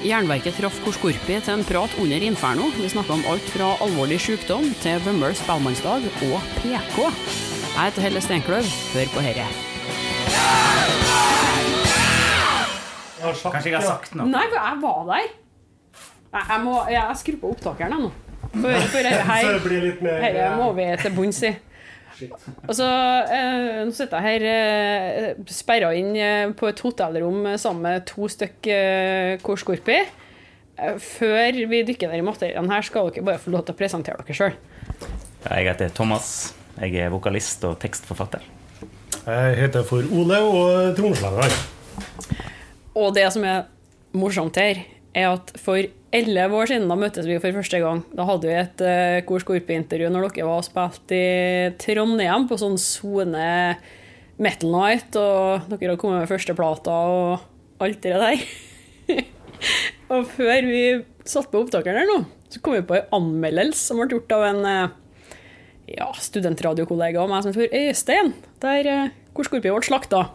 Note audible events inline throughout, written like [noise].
Jernverket traff Korskorpi til en prat under Inferno. Vi snakka om alt fra alvorlig sykdom til Vømmøl spellemannsdag og PK. Jeg heter Helle Steinkløv. Hør på herre. Kanskje jeg har sagt noe? Nei, jeg var der. Jeg, jeg må jeg skrur på opptakeren nå. For, for her, her, det blir litt mer her må vi til bunns i. Og så, eh, Nå sitter jeg her eh, sperra inn eh, på et hotellrom sammen med to stykk eh, korskorpi. Eh, før vi dykker ned i materien her, skal dere bare få lov til å presentere dere sjøl. Ja, Jeg heter Thomas. Jeg er vokalist og tekstforfatter. Jeg heter for Ole og trommeslager. Og det som er morsomt her, er at for elleve år siden da møttes vi for første gang. Da hadde vi et uh, Kor Skorpe-intervju når dere var og spilte i Trondheim på sånn sone Metal Night, og dere hadde kommet med førsteplata og alt det der. [laughs] og før vi satte på opptakeren her nå, så kom vi på en anmeldelse som ble gjort av en uh, ja, studentradiokollega av meg som heter Øystein, der uh, Kor Skorpe ble slakta.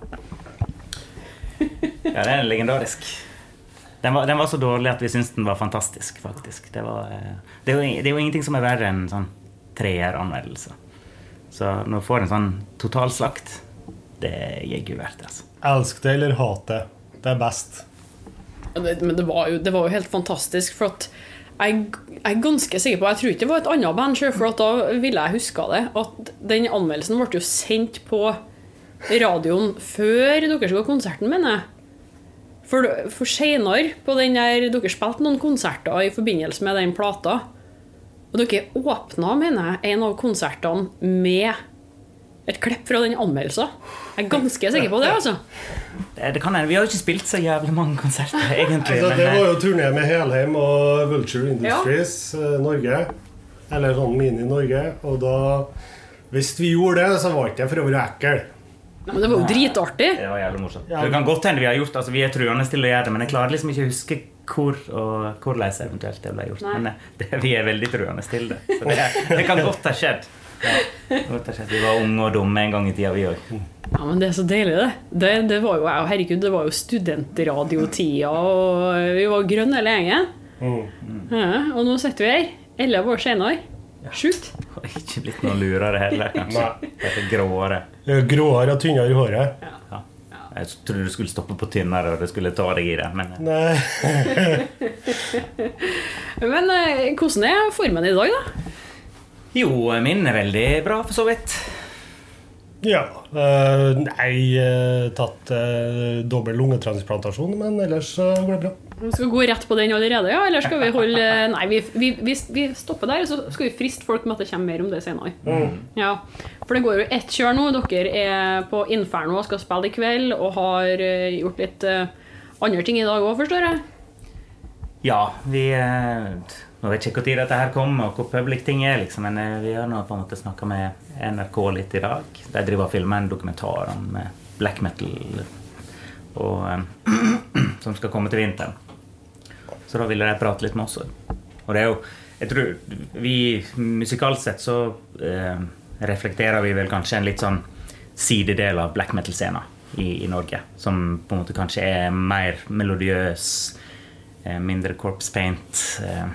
Ja, det er legendarisk. Den var, den var så dårlig at vi syntes den var fantastisk, faktisk. Det, var, eh, det, er, jo, det er jo ingenting som er verre enn sånn treeranmeldelse. Så når du får en sånn totalslakt, det er gull verdt, det. altså. Elsk det eller hat det. Det er best. Det, men det var, jo, det var jo helt fantastisk, for at jeg, jeg er ganske sikker på Jeg tror ikke det var et annet band, for at da ville jeg huska det. At den anmeldelsen ble jo sendt på radioen før dere skulle ha konserten, mener jeg. For, for seinere på den der Dere spilte noen konserter i forbindelse med den plata. Og dere åpna, mener jeg, en av konsertene med et klipp fra den anmeldelsen. Jeg er ganske sikker på det, altså. Det, det kan jeg. Vi har jo ikke spilt så jævlig mange konserter, [laughs] egentlig. Altså, men, det eh, var jo turné med Helheim og Vulture Industries ja. Norge. Eller sånn Mini-Norge. Og da Hvis vi gjorde det, så var det ikke for å være ekkel. Nei, men det var jo dritartig. Det var jævlig morsomt. Ja. Det kan godt hende vi har gjort altså Vi er truende til å gjøre det, men jeg klarer liksom ikke å huske hvor og hvordan eventuelt det ble gjort. Nei. Men eh, det, vi er veldig truende til det. Så det, det kan godt ha skjedd. Ja, godt ha skjedd. Vi var unge og dumme en gang i tida, vi òg. Ja, men Det er så deilig, det. Det, det var jo, herregud, det var jo studentradiotida, og vi var grønne hele gjengen. Mm. Ja, og nå sitter vi her, elleve år senere. Sjukt. Ikke blitt noe lurere heller, kanskje. Det er gråere. Det er Gråere og tynnere i håret. Ja. Jeg trodde du skulle stoppe på tynnere, og det skulle ta deg i det. Men eh, Nei. [laughs] Men eh, hvordan er formen i dag, da? jo, min er veldig bra, for så vidt. Ja. Uh, nei, uh, tatt uh, dobbel lungetransplantasjon, men ellers uh, går det bra. Vi skal gå rett på den allerede, ja? Eller skal vi holde Nei, vi, vi, vi, vi stopper der, så skal vi friste folk med at det kommer mer om det senere. Ja, For det går jo ett kjør nå. Dere er på Inferno og skal spille i kveld, og har gjort litt andre ting i dag òg, forstår jeg? Ja, vi Nå vet jeg ikke når dette her kommer, og hvor public ting er, liksom, men eh, vi har nå på en måte snakka med NRK litt i dag. De driver og filmer en dokumentar om eh, black metal og, eh, [clears throat] som skal komme til vinteren. Så da ville de prate litt med oss. Og det er jo Jeg tror vi musikalsk sett så eh, reflekterer vi vel kanskje en litt sånn sidedel av black metal-scena i, i Norge. Som på en måte kanskje er mer melodiøs, eh, mindre corpse paint. Eh,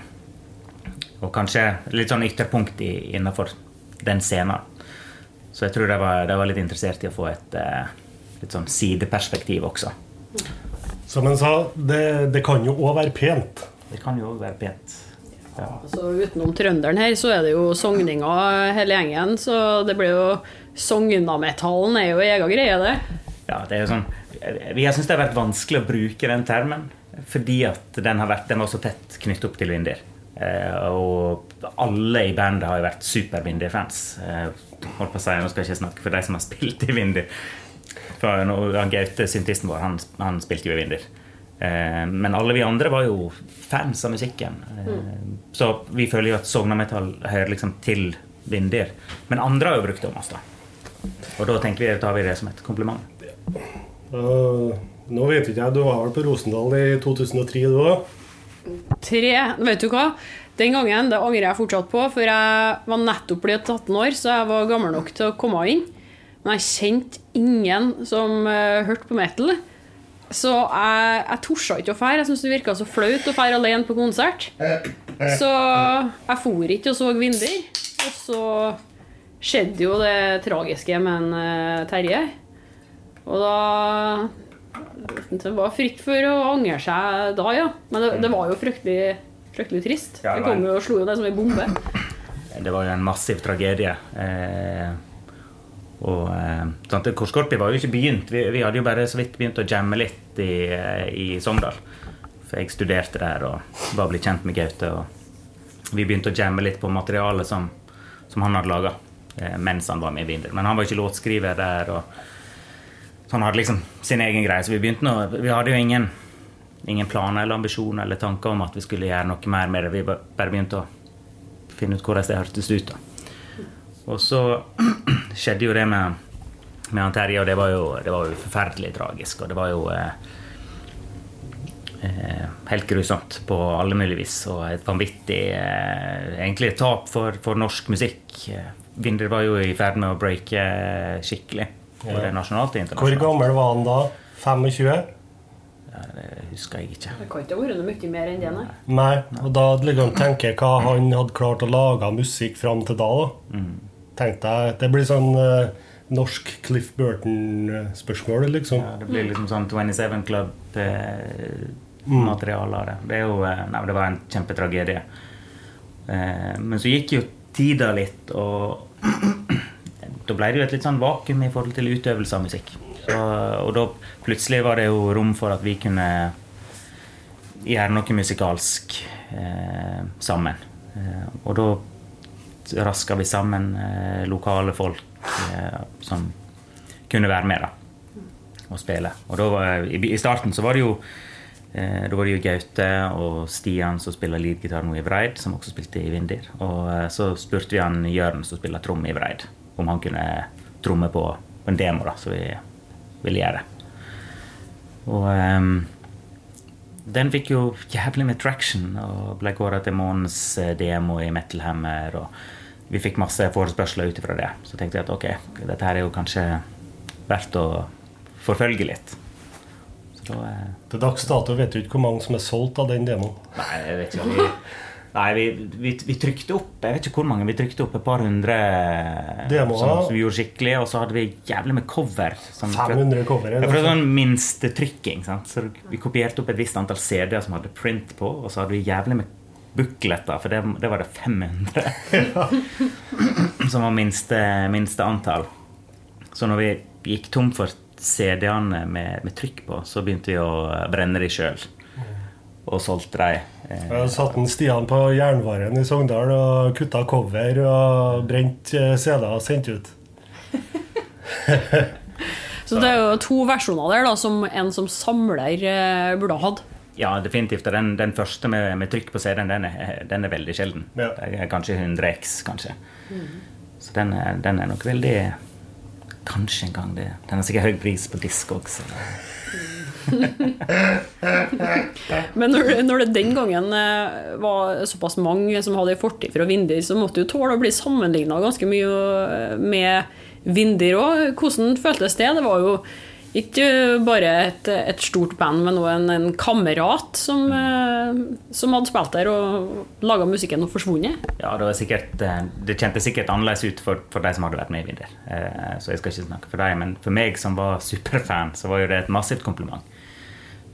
og kanskje litt sånn ytterpunkt i, innenfor den scenen. Så jeg tror de var, de var litt interessert i å få et eh, litt sånn sideperspektiv også. Som han sa, det, det kan jo òg være pent. Det kan jo òg være pent. Ja. Så utenom trønderen her, så er det jo sogninger hele gjengen. Så det blir jo Sognametallen er jo ega greie, det. Ja, det er jo sånn Vi har syntes det har vært vanskelig å bruke den termen fordi at den, har vært, den var så tett knyttet opp til Vindir. Eh, og alle i bandet har jo vært super Vindir-fans. Eh, holdt på å si, Nå skal jeg ikke snakke for de som har spilt i Vindy han Gaute, syntisten vår, han, han spilte jo i Vindir. Eh, men alle vi andre var jo fans av musikken. Mm. Så vi føler jo at Sognametall hører liksom til Vindir. Men andre har jo brukt det om oss, da. Og da tenker vi, tar vi det som et kompliment. Uh, nå vet ikke jeg, du var vel på Rosendal i 2003 du òg? Tre Vet du hva? Den gangen det angrer jeg fortsatt på, for jeg var nettopp blitt 18 år, så jeg var gammel nok til å komme inn. Men jeg kjente ingen som uh, hørte på metal. Så jeg, jeg torde ikke å fære. Jeg syntes det virka så flaut å fære alene på konsert. Så jeg for ikke og så Vinder. Og så skjedde jo det tragiske med en uh, Terje. Og da Det var frykt for å angre seg da, ja. Men det, det var jo fryktelig, fryktelig trist. Ja, det Det kom jo og slo jo ned som ei bombe. Det var jo en massiv tragedie. Eh, og eh, sant, Kors var jo ikke begynt. Vi, vi hadde jo bare så vidt begynt å jamme litt i, i Sogndal. For jeg studerte der og var blitt kjent med Gaute. Og vi begynte å jamme litt på materialet som, som han hadde laga eh, mens han var med i Vinder. Men han var ikke låtskriver der. og så han hadde liksom sin egen greie. Så vi begynte nå Vi hadde jo ingen, ingen planer eller ambisjoner eller tanker om at vi skulle gjøre noe mer med det. Vi bare begynte å finne ut hvordan det hørtes ut. da. Og så [clears throat] skjedde jo det med, med han Terje, og det var, jo, det var jo forferdelig tragisk. Og det var jo eh, eh, helt grusomt på alle mulige vis. Og et vanvittig eh, egentlig et tap for, for norsk musikk. Vinder var jo i ferd med å breake eh, skikkelig. Både nasjonalt og internasjonalt. Hvor gammel var han da? 25? Ja, det husker jeg ikke. Det kan ikke ha vært noe mye mer enn det, nei. Nei, og da liksom tenker jeg hva han hadde klart å lage av musikk fram til da. da. Tenkte jeg, Det blir sånn eh, norsk Cliff Burton-spørsmål, liksom. Ja, det blir liksom sånn 27 Club-materiale av det. Det, er jo, eh, nei, det var en kjempetragedie. Eh, Men så gikk jo tida litt, og [clears throat] da ble det jo et litt sånn vakuum i forhold til utøvelse av musikk. Så, og da plutselig var det jo rom for at vi kunne gjøre noe musikalsk eh, sammen. Eh, og da raska vi sammen eh, lokale folk eh, som kunne være med da, og spille. Og da var, i, I starten så var det jo eh, da var det jo Gaute og Stian som spiller leadgitar nå i Vreid, som også spilte i Vindir. Og eh, så spurte vi han Jørn som spiller tromme i Vreid, om han kunne tromme på, på en demo da, så vi ville gjøre. Og um, den fikk jo jævlig med traction og ble kåra til månedens eh, demo i Metal Hammer. Og vi fikk masse forespørsler ut ifra det. Så tenkte jeg at ok, dette her er jo kanskje verdt å forfølge litt. Så da eh, Til dags dato vet du ikke hvor mange som er solgt av den demoen. Nei, jeg vet ikke. [laughs] Nei, vi, vi, vi trykte opp Jeg vet ikke hvor mange. Vi trykte opp et par hundre som, som vi gjorde skikkelig. Og så hadde vi jævlig med cover. Som, 500 cover. Ja, for sånn minstetrykking. Så vi kopierte opp et visst antall CD-er som hadde print på, og så hadde vi jævlig med bukletter, for det, det var det 500. [laughs] som var minste, minste antall. Så når vi gikk tom for CD-ene med, med trykk på, så begynte vi å brenne de sjøl. Og solgte de. Eh, Jeg satt en Stian på Jernvaren i Sogndal og kutta cover og brent eh, CD-er og sendte ut. [laughs] Så det er jo to versjoner der da, som en som samler eh, burde ha hatt. Ja, definitivt. Og den, den første med, med trykk på CD-en, den, den er veldig sjelden. Ja. Det er kanskje 100 X, kanskje. Så den den er nok veldig Kanskje en gang det. Den har sikkert høy pris på disk også. [laughs] Men når, når det den gangen eh, var såpass mange som hadde fortid fra Vindir, så måtte du tåle å bli sammenligna ganske mye eh, med Vindir òg. Hvordan føltes det? Det var jo ikke bare et, et stort band, men også en, en kamerat som, eh, som hadde spilt der og laga musikken og forsvunnet. Ja, det, var sikkert, eh, det kjentes sikkert annerledes ut for, for de som hadde vært med i Vinder. Eh, Så jeg skal ikke snakke for dem, men for meg som var superfan, så var jo det et massivt kompliment.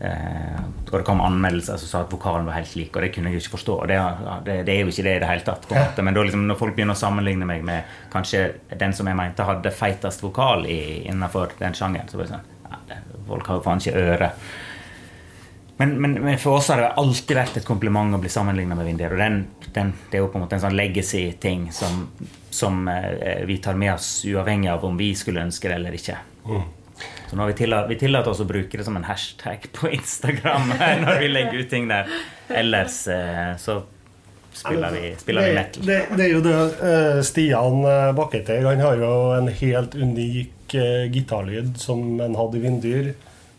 Eh, og det kom anmeldelser som sa at vokalen var helt lik, og det kunne jeg ikke forstå. Det, det, det er jo ikke det i det hele tatt. Men liksom, når folk begynner å sammenligne meg med kanskje den som jeg mente hadde feitest vokal i, innenfor den sjangeren, så blir det sånn ja, Folk har jo faen ikke øre. Men, men, men for oss har det alltid vært et kompliment å bli sammenligna med Vindier. Og den, den, det er jo på en måte en sånn legacy-ting som, som eh, vi tar med oss uavhengig av om vi skulle ønske det eller ikke. Så nå har vi tillatt, vi tillatt oss å bruke det som en hashtag på Instagram [laughs] når vi legger ut ting der. Ellers eh, så spiller vi, spiller vi metal. det, det er jo det eh, Stian eh, Han har jo en helt unik gitarlyd som han hadde i Vindyr.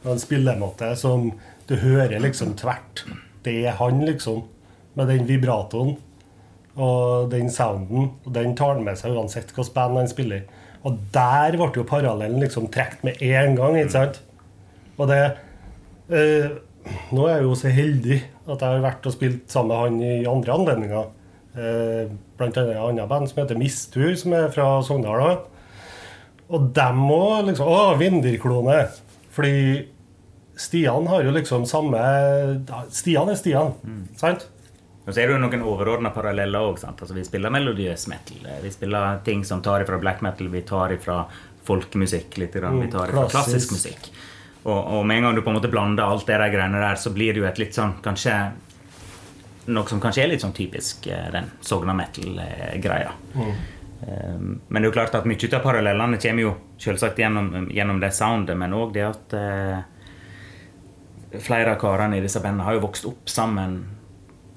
Og en spillemåte som du hører liksom tvert. Det er han, liksom. Med den vibratoen og den sounden. Og den tar han med seg uansett hvilket band han spiller. Og der ble jo parallellen liksom trukket med en gang. ikke sant? Og det, Eh, nå er jeg jo så heldig at jeg har vært og spilt sammen med han i andre anledninger. Eh, blant annet et annet band som heter Mistur, som er fra Sogndal. Og dem òg liksom Å, Vinderklone! Fordi Stian har jo liksom samme Stian er Stian, sant? Og så er det jo noen overordna paralleller òg. Altså, vi spiller melodiøs metal. Vi spiller ting som tar ifra black metal, vi tar ifra folkemusikk litt. Grann, vi tar ifra klassisk. klassisk musikk. Og, og med en gang du på en måte blander alt det der greiene der, så blir det jo et litt sånn kanskje Noe som kanskje er litt sånn typisk eh, den sogna metal-greia. Mm. Men det er jo klart at mye av parallellene kommer jo selvsagt gjennom, gjennom det soundet, men òg det at eh, flere av karene i disse bandene har jo vokst opp sammen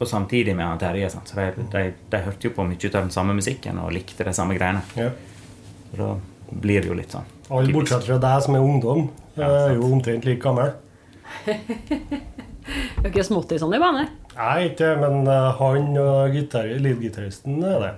på samtidig med han Terje. Så de, de, de hørte jo på mye av den samme musikken og likte de samme greiene. Ja. Så da blir det jo litt sånn Alle bortsett fra deg som er ungdom. Ja, er jo omtrent like gammel. [laughs] Du er ikke smått i bane? Nei, ikke, men eh, han og gitar- leadgitaristen er det.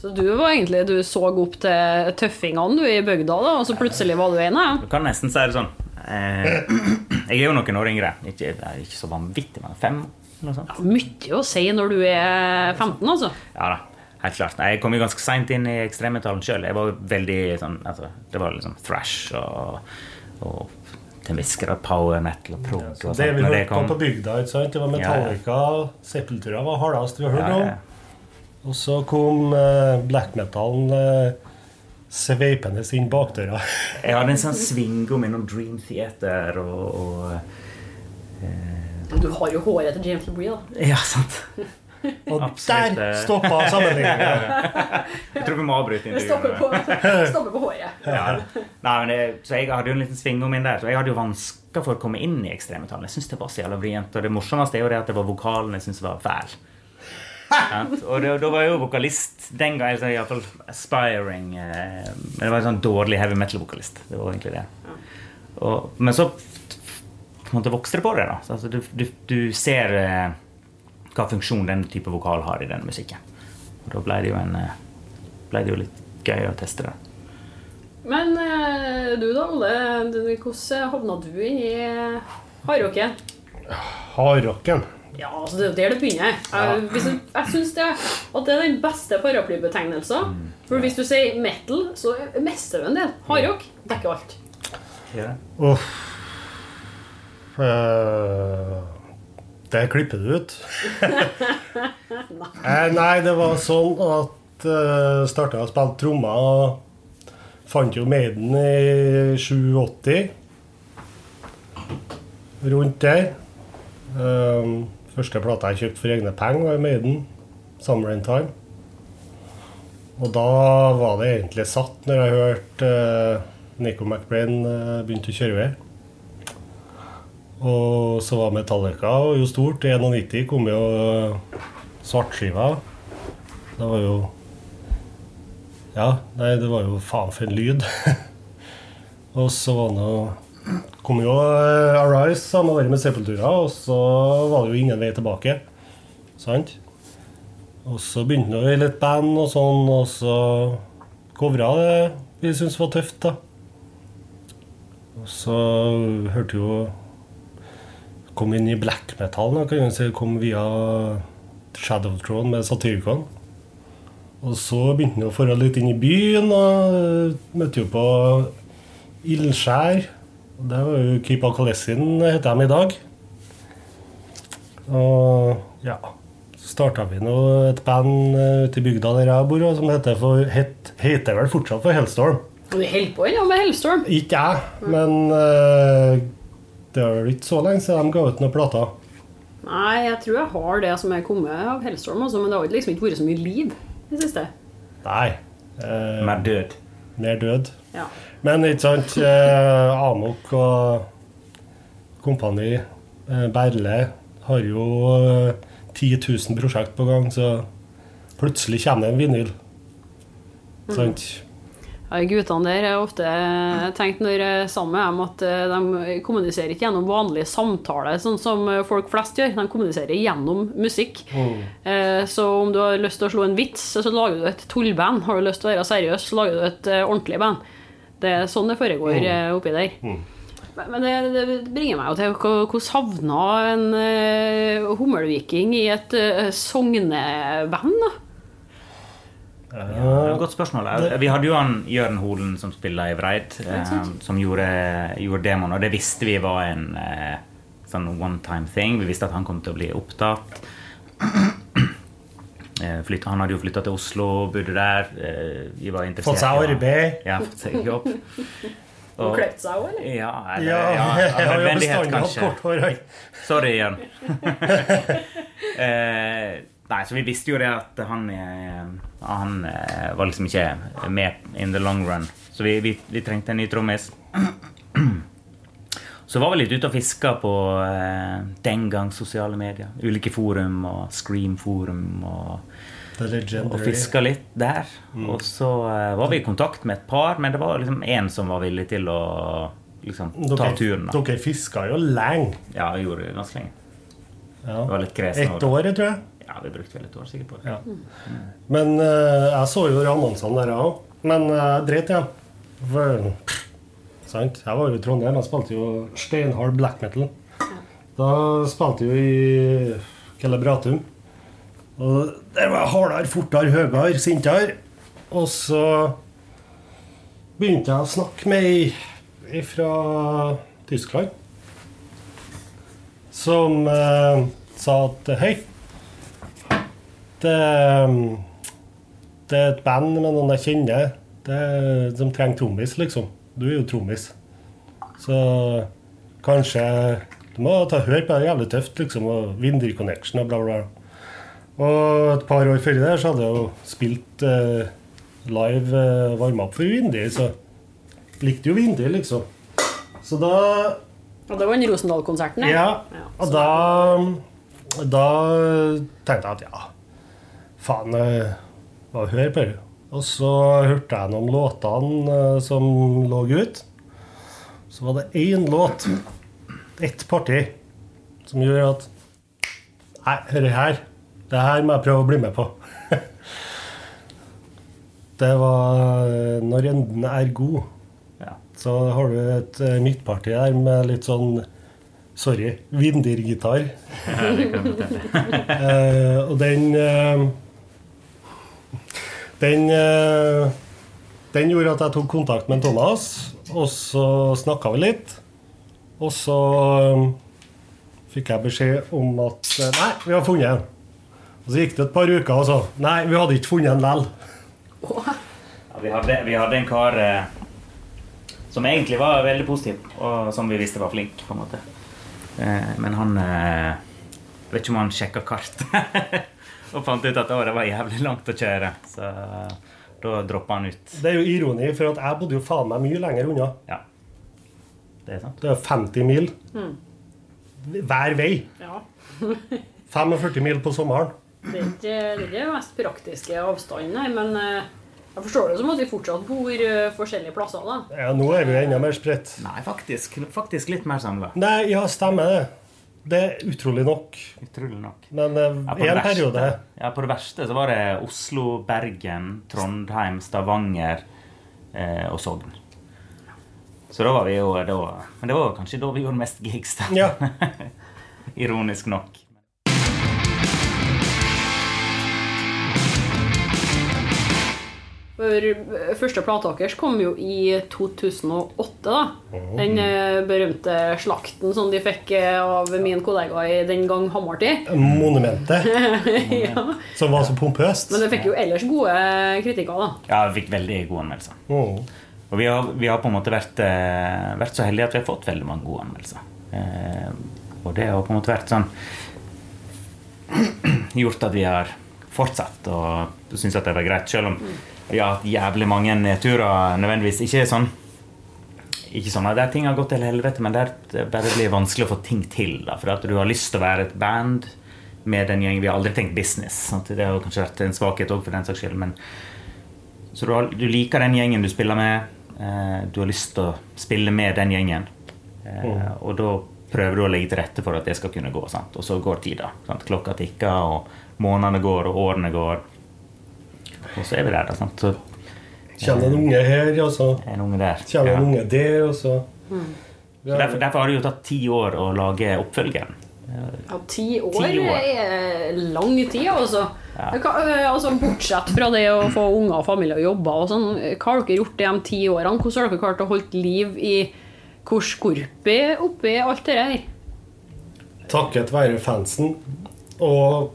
Så du var egentlig Du så opp til tøffingene du i bygda, da, og så plutselig var du en av dem. Du kan nesten si det sånn. Eh, [clears throat] jeg er jo noen år yngre. Ikke, ikke så vanvittig, men fem? Noe sånt. Mye å si når du er 15, altså. Ja da, helt klart. Jeg kom jo ganske seint inn i ekstremmetallen sjøl. Jeg var veldig sånn altså, Det var liksom thrash og, og til en viss grad power metal og prog. Ja, det vi hørte på på bygda, ikke sant? det var Metallica, Sepultura var hardest vi har hørt Ja, om. Og så kom uh, black metalen uh, sveipende inn bakdøra. Jeg hadde en sånn svingom innom Dream Theater og, og Du har jo håret til James LeBrie, da. Ja, sant. Og Absolutt, der eh. stoppa sammenligninga! [laughs] Jeg tror vi må avbryte intervjuet. stopper på, [laughs] på håret. Ja. Nei, men det, så jeg hadde jo en liten svingom inn der. Så jeg hadde jo vansker for å komme inn i ekstremetallen. Jeg synes det var så jævla vrient. Og det morsomste er jo det at det var vokalen jeg syns var fæl. Ja, og det, da var jeg jo vokalist den gangen. Altså, Iallfall aspiring. Eh, men det var en sånn dårlig heavy metal-vokalist. Det var egentlig det. Og, men så måte vokste det på det. da altså, du, du, du ser eh, hva funksjon den type vokal har i den musikken. Og da ble det jo en eh, ble det jo litt gøy å teste det. Men eh, du da, Ole. Hvordan havna du inn i hardrocken? Hardrocken. Ja, altså det er jo der det begynner. Jeg, hvis du, jeg syns det, at det er den beste paraplybetegnelsen. For hvis du sier metal, så mister du en del. Hardrock dekker alt. Ja. Uff. Eh, det klipper du ut. [laughs] Eh, Nei, det var sånn at uh, starta å spille trommer og fant jo Maiden i 87. Rundt der. Uh, første plata jeg kjøpte for egne penger, var Maiden. 'Summer in Time'. Og da var det egentlig satt når jeg hørte uh, Nico McBrain uh, begynte å kjøre ved. Og så var Metallica og jo stort. I 91 kom jo svartskiva. Det var jo Ja, nei, det var jo faen for en lyd. [laughs] og så var jo kom jo uh, Arise samme året med Sepultura, og så var det jo ingen vei tilbake. Sant? Og så begynte vi litt band og sånn, og så covra det vi syntes var tøft, da. Og så hørte jo Kom inn i black metal, da, kan si. Kom via Shadow Throne med Satyricon. Og så begynte han å dra litt inn i byen, og eh, møtte jo på Ildskjær. Det var jo Keep Kalesin, heter de i dag. Og ja Så starta vi nå et band eh, ute i bygda der jeg bor, som heter, for, het, heter vel fortsatt for Hellstorm. Og du holder på ennå med Hellstorm. Ikke jeg, men eh, det er vel ikke så lenge siden de ga ut noen plater. Nei, jeg tror jeg har det som er kommet av Hellstorm, altså, men det har liksom ikke vært så mye liv i det siste. Nei. eh, Mer død. mer død. Ja. Men ikke sant, eh, Amok og kompani, eh, Berle, har jo eh, 10 000 prosjekt på gang, så plutselig kommer det en vinyl. Sant? Ja, Guttene der er ofte tenkt når jeg er sammen med dem at eh, de kommuniserer ikke gjennom vanlige samtaler, sånn som eh, folk flest gjør. De kommuniserer gjennom musikk. Mm. Så om du har lyst til å slå en vits, så lager du et tullband. Har du lyst til å være seriøs, så lager du et eh, ordentlig band. Det er sånn det foregår mm. oppi der. Men men det, det bringer meg jo til hvordan havna en uh, hummelviking i et uh, sogneband, da? Ja, er godt spørsmål. Vi hadde jo han Jørn Holen som spiller i Vreid, eh, som gjorde, gjorde demoen, og det visste vi var en eh, sånn one time thing. Vi visste at han kom til å bli opptatt. [clears throat] Eh, han hadde jo flytta til Oslo, bodde der. Vi var interessert Fått seg arbeid. Ja, fått seg jobb. [laughs] Og klippet seg òg, eller? Ja, eller, Ja, ja, [laughs] nødvendighet, kanskje. kort hår. Sorry, Jørn. [laughs] eh, nei, så vi visste jo det at han, eh, han eh, var liksom ikke med in the long run. Så vi, vi, vi trengte en ny trommis. Så var vi litt ute og fiska på eh, den gang sosiale medier. Ulike forum og Scream-forum. Og, og fiska litt der. Og så eh, var vi i kontakt med et par, men det var liksom én som var villig til å liksom, ta Dere, turen. Da. dere fiska jo lenge. Ja, vi gjorde det ganske lenge. Ja. Det var litt kresen Ett år, tror jeg. Ja, vi brukte vel et år sikkert på det. Ja. Men uh, jeg så jo annonsene der òg. Men jeg jeg dreit i dem. Sant? Jeg var jo i Trondheim. Jeg spilte jo steinhard black metal. Da spilte jeg jo i Celebratum. Og der var jeg hardere, fortere, høyere, sintere. Og så begynte jeg å snakke med ei fra Tyskland. Som eh, sa at hei det, det er et band med noen jeg kjenner det, de trenger trommis, liksom. Du er jo trommis. Så kanskje Du må ta hør på det. Jævlig tøft, liksom. Og Windy Connection og bla, bla. Og et par år før det så hadde jeg jo spilt eh, live eh, varma opp for Windy, så likte jo Windy, liksom. Så da Og det var den Rosendal-konserten? ja, Ja, og da, da tenkte jeg at ja, faen, hva bare hør på det. Og så hørte jeg noen låtene eh, som lå ut. Så var det én låt, ett parti, som gjorde at Nei, hør her. Det her må jeg prøve å bli med på. [laughs] det var eh, 'Når enden er god'. Ja. Så har du et eh, midtparti der med litt sånn Sorry, Vindir-gitar. [laughs] Ja, det kan jeg fortelle. Eh, og den eh, Den eh, Den gjorde at jeg tok kontakt med Thomas, og så snakka vi litt. Og så eh, fikk jeg beskjed om at eh, Nei, vi har funnet en. Og så gikk det et par uker, og så Nei, vi hadde ikke funnet en lell. Ja, vi, hadde, vi hadde en kar eh, som egentlig var veldig positiv, og som vi visste var flink, på en måte. Eh, men han eh, Vet ikke om han sjekka kart. [laughs] og fant ut at året var jævlig langt å kjøre. Så da droppa han ut. Det er jo ironi, for at jeg bodde jo faen meg mye lenger unna. Ja. Det er sant. Det er 50 mil hver vei. Ja. [laughs] 45 mil på sommeren. Det er ikke det er mest praktiske avstanden nei, men eh, jeg forstår det som at vi fortsatt bor eh, forskjellige plasser. da. Ja, nå er vi enda mer spredt. Nei, faktisk, faktisk litt mer samla. Nei, ja, stemmer det. Det er utrolig nok. Utrolig nok. Men eh, Ja, på, en periode ja, på det verste så var det Oslo, Bergen, Trondheim, Stavanger eh, og Sogn. Så da var vi jo da, Men det var kanskje da vi gjorde mest gigs. Ja. [laughs] Ironisk nok. For eh, første plata deres kom jo i 2008. da. Den eh, berømte slakten som de fikk eh, av min kollega i den gang Hamartid. Monumentet, [laughs] ja. som var så pompøst. Men det fikk jo ellers gode kritikker, da. Ja, vi fikk veldig gode anmeldelser. Oh. Og vi har, vi har på en måte vært, vært så heldige at vi har fått veldig mange gode anmeldelser. Eh, og det har på en måte vært sånn [clears throat] Gjort at vi har fortsatt og syns at det var greit, selv om hatt jævlig mange nedturer. Nødvendigvis ikke sånn ikke sånn at der ting har gått til helvete, men der det bare blir vanskelig å få ting til. Da, for at du har lyst til å være et band med den gjengen. Vi har aldri tenkt business. Sant? Det har kanskje vært en svakhet òg, for den saks skyld. Men så du, har, du liker den gjengen du spiller med. Eh, du har lyst til å spille med den gjengen. Eh, Og da prøver du å legge til rette for at det skal kunne gå. Sant? Og så går tida. Sant? Klokka tikker, og månedene går, og årene går. Og så er vi der, da. Sant? Så Kommer en unge her, og så en unge der. Kjenner Ja. en unge der, og så Så derfor, derfor har det jo tatt ti år å lage oppfølgeren. Ja, ti år, Ti år. er lang tid, altså. Ja. Hva, altså. Bortsett fra det å få unger og familie og jobber og sånn, hva har dere gjort de ti årene? Hvordan har dere klart å holde liv i Hvor Skorpi oppi alt det her? Takket være fansen og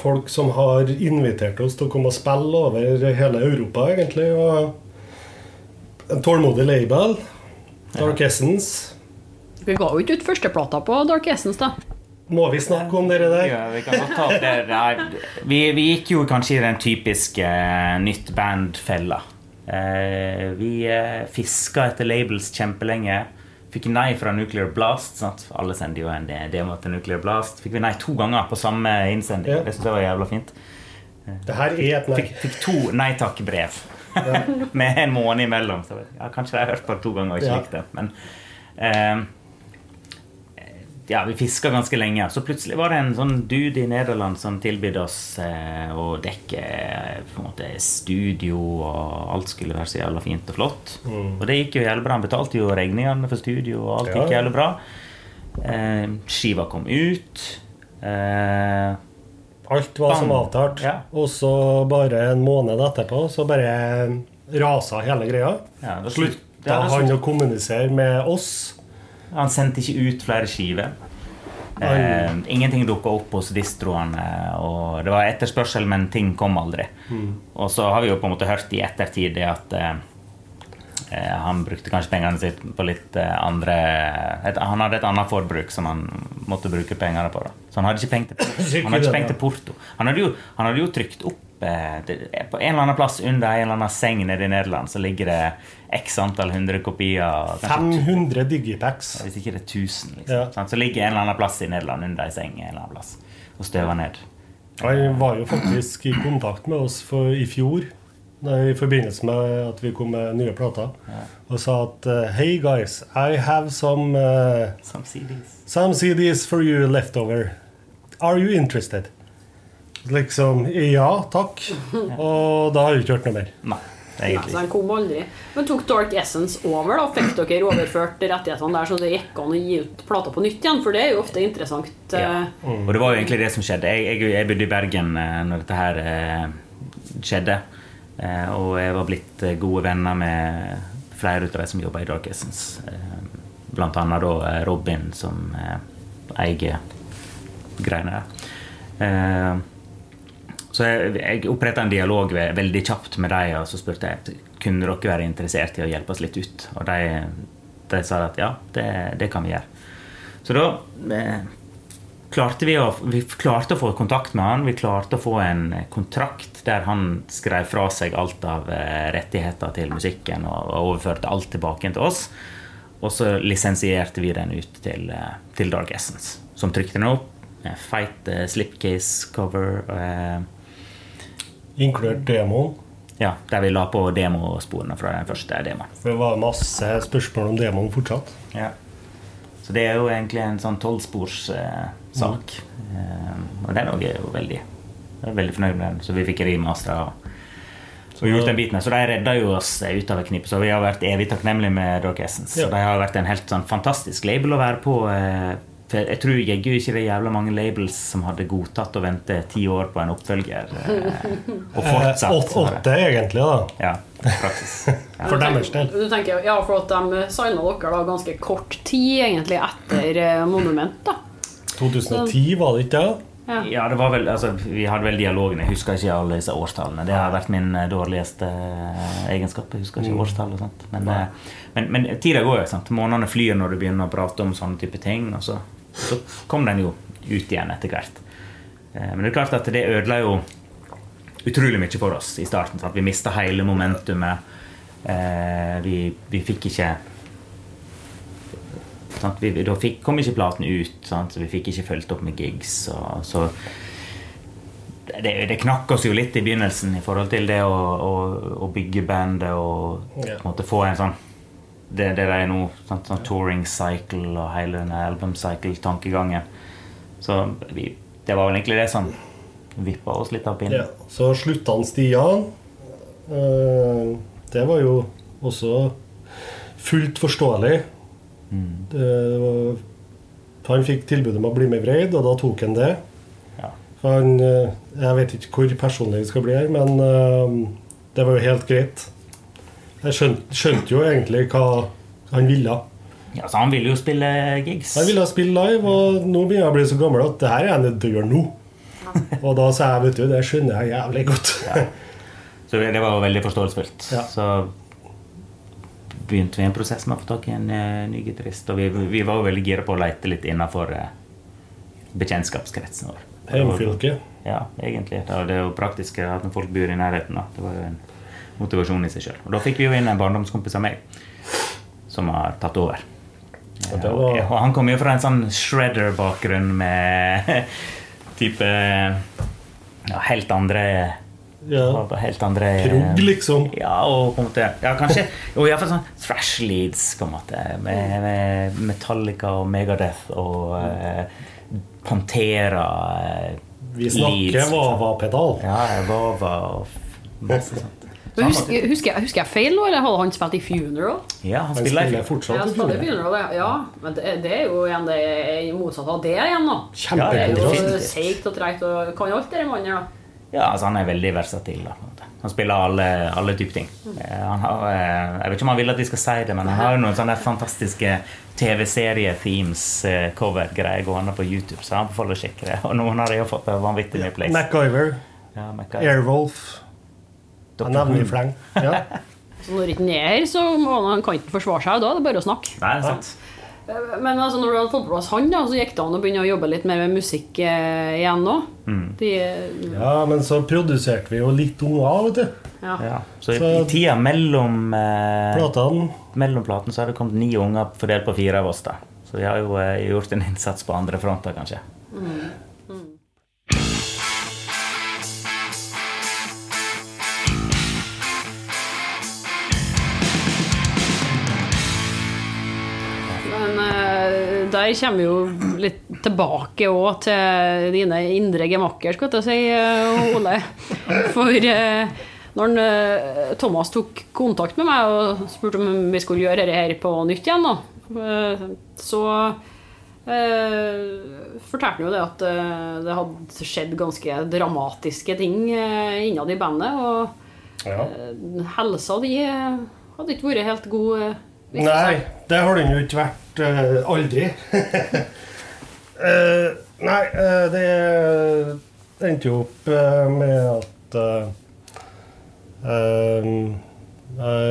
folk som har invitert oss til å komme og spille over hele Europa, egentlig. Og en tålmodig label. Dark Essence. Vi ga jo ikke ut førsteplata på Dark Essence, da. Må vi snakke om dere der? Ja, vi kan godt ta opp det. der. vi, vi gikk jo kanskje i den typiske eh, nytt band-fella. Eh, vi eh, fiska etter labels kjempelenge. Fikk nei fra Nuclear Blast. Sant? Alle sender jo en demo til Nuclear Blast. Fikk vi nei to ganger på samme innsending. Ja. Det syns jeg var jævla fint. Det her er et nei. Fikk, fikk to nei takk-brev [laughs] med en måned imellom. Så ja, kanskje jeg har hørt på det to ganger og ikke Ja. likt det. Men eh, ja, vi fiska ganske lenge. Så plutselig var det en sånn dude i Nederland som tilbød oss eh, å dekke eh, på en måte studio, og alt skulle være så jævla fint og flott. Og det gikk jo jævlig bra. Han betalte jo regningene for studio, og alt Ja, gikk jævlig bra. Eh, skiva kom ut. Eh, Alt var som avtalt. Ja. Og så bare en måned etterpå så bare rasa hele greia. ja, Slutta han å kommunisere med oss. Han sendte ikke ut flere skiver. Eh, ingenting dukka opp hos distroene. Og det var etterspørsel, men ting kom aldri. Og så har vi jo på en måte hørt i ettertid det at eh, eh, han brukte kanskje pengene sine på litt eh, andre et, Han hadde et annet forbruk som han måtte bruke pengene på. Da. Så han hadde ikke penger til, [laughs] han hadde ikke penger til porto. Han hadde jo, han hadde jo trykt opp eh, det, På en eller annen plass under en eller annen seng nede i Nederland så ligger det x antall hundre kopier. 500 digipacks. hvis ikke det er 1000, liksom. Ja. Så ligger en eller annen plass i Nederland under ei seng en eller annen plass og støver ned. Han var jo faktisk i kontakt med oss for, i fjor i forbindelse med at vi kom med nye plater, og sa at eh, Hey guys, I have some uh, Some CDs. Some CDs for you left over. Are you interested? Liksom Ja, takk. Og da har vi ikke hørt noe mer. Nei, egentlig han kom aldri. Men tok Dark Essence over? da? Fikk dere overført rettighetene der, så det gikk an å gi ut plata på nytt igjen? For det er jo ofte interessant. ja. Mm. Og det var jo egentlig det som skjedde. Jeg, jeg, jeg bodde i Bergen eh, når dette her eh, skjedde. Eh, og jeg var blitt eh, gode venner med flere av de som jobber i Dark Essence. Eh, blant annet da eh, Robin, som eh, eier greiene der. Eh, Så jeg, jeg oppretta en dialog veldig kjapt med dem og så spurte jeg kunne dere være interessert i å hjelpe oss litt ut. Og de, de sa at ja, det, det kan vi gjøre. Så da eh, klarte vi, å, vi klarte å få kontakt med han. Vi klarte å få en kontrakt der han skrev fra seg alt av eh, rettigheter til musikken og, overførte alt tilbake til oss. Og så lisensierte vi den ut til, eh, til Dark Essence, som trykte den opp. Eh, Feit eh, slipcase-cover. Eh, Inkludert demoen. ja, der vi la på demosporene fra den første demoen. For det var masse spørsmål om demoen fortsatt. Ja. Så det er jo egentlig en sånn tolvspors eh, sak. Eh, og den òg er jo veldig jeg er veldig fornøyd med den. Så vi fikk remastera og, og gjort den biten. Så de redda jo oss eh, ut av et knipe, Så vi har vært evig takknemlige med Dark Essence. Ja. Så de har vært en helt sånn fantastisk label å være på. Eh, for jeg tror jaggu ikke det er jævla mange labels som hadde godtatt å vente ti år på en oppfølger. Eh, [laughs] og Eh, fortsatt. åt- så har det- åtte, egentlig, da. Ja, praktisk praksis. [laughs] Ja. For deres del. Du tenker, ja, for at de signa dere da ganske kort tid egentlig etter eh, Monument, da. 2010, var det ikke det? Ja. Ja, det var vel, altså, Vi hadde vel dialogen. Jeg husker ikke alle disse årstallene. Det har vært min eh, dårligste eh, egenskap. Jeg husker ikke årstall og sånt. Men, eh, men, men tida går jo. sant? Månedene flyr når du begynner å prate om sånne type ting. Og så, så kom den jo ut igjen etter hvert. Eh, Men det er klart at det ødela jo utrolig mye for oss i starten. Sant? Vi mista hele momentumet. Eh, Vi, vi fikk ikke Sant? Vi, da fikk, kom ikke platen ut, sant? så vi fikk ikke fulgt opp med gigs. Og, så det, det knakk oss jo litt i begynnelsen i forhold til det å, å, å bygge bandet og på en måte få en sånn det, det er nå, Sånn, sånn touring cycle og hele denne album cycle-tankegangen. Så vi, det var vel egentlig det som vippa oss litt av pinnen. Ja. Så slutta han Stian. Eh, Det var jo også fullt forståelig. Det var, han fikk tilbud om å bli med i Breid, og da tok han det. Ja. Han, eh, jeg vet ikke hvor personlig jeg skal bli her, men eh, det var jo helt greit. Jeg skjønte, skjønte jo egentlig hva han ville. ja, så han ville jo spille gigs. Han ville spille live, og nå begynner jeg å bli så gammel at det her er jeg nødt til å gjøre nå. Og da sa jeg, vet du, det skjønner jeg jævlig godt. Så det var jo veldig forståelsesfullt. Ja. Så begynte vi en prosess med å få tak i en eh, ny gitarist. Og vi, vi var jo veldig gira på å lete litt innafor uh, bekjentskapskretsen vår. Hjemfylket. Ja, egentlig. Det, det er jo praktisk at når folk bor i nærheten. Da. Det var jo en motivasjon i seg sjøl. Da fikk vi jo inn en barndomskompis av meg som har tatt over. Og var- Og han kom jo fra en sånn shredder-bakgrunn med [laughs] type ja, helt andre Ja. Helt andre Prog, liksom. Ja, og på en måte Ja, kanskje Og iallfall sånn thrash leads, på en måte. Med, med Metallica og Megadeth og uh, Pantera. uh, Vi snakker liksom. Vava-pedal. Ja, Vava og masse sånt. Husker, husker, jeg, husker jeg feil nå, eller hadde han spilt i Funeral? Ja, han Han spiller spiller fortsatt i Funeral. Funeral, ja. ja. Men det, det er jo igjen det motsatte motsatt av det igjen, da. Det er jo. Seigt og treigt og kan alt det mannen da. Ja, altså Han er veldig versatil. da, på en måte. Han spiller alle, alle typer ting. Eh, Han har, eh, jeg vet ikke om han vil at vi skal si det, men han har jo noen sånne fantastiske TV-serie-themes-cover-greier gående på YouTube, så han anbefaler å sjekke det. [laughs] Og noen har jo fått vanvittig mye plays. MacGyver. Ja, MacGyver. Airwolf. Jeg Dr. nevner i fleng. [laughs] Ja. Så når ikke han er her, så må han, han kan ikke forsvare seg, da det er det bare å snakke. Nei, det er sant. Men altså, når du hadde fått på plass han, da, så gikk det an å begynne å jobbe litt mer med musikk eh, igjen òg. Mm. De, ja, men så produserte vi jo litt unger, vet du. ja. Ja. Så, Så- i tida mellom eh, Platene. mellom platen så har det kommet ni unger fordelt på fire av oss. da. Så vi har jo eh, gjort en innsats på andre fronter, kanskje. Men der kommer vi jo litt tilbake òg til dine indre gemakker, skal jeg si, eh, Ole. For eh, når eh, Thomas tok kontakt med meg og spurte om vi skulle gjøre dette her på nytt igjen, så fortalte han jo det at det hadde skjedd ganske dramatiske ting innad i bandet. Og Ja. helsa di hadde ikke vært helt god. Nei, det har den jo ikke vært Uh, aldri. uh, [laughs] nei, uh, det endte jo opp med at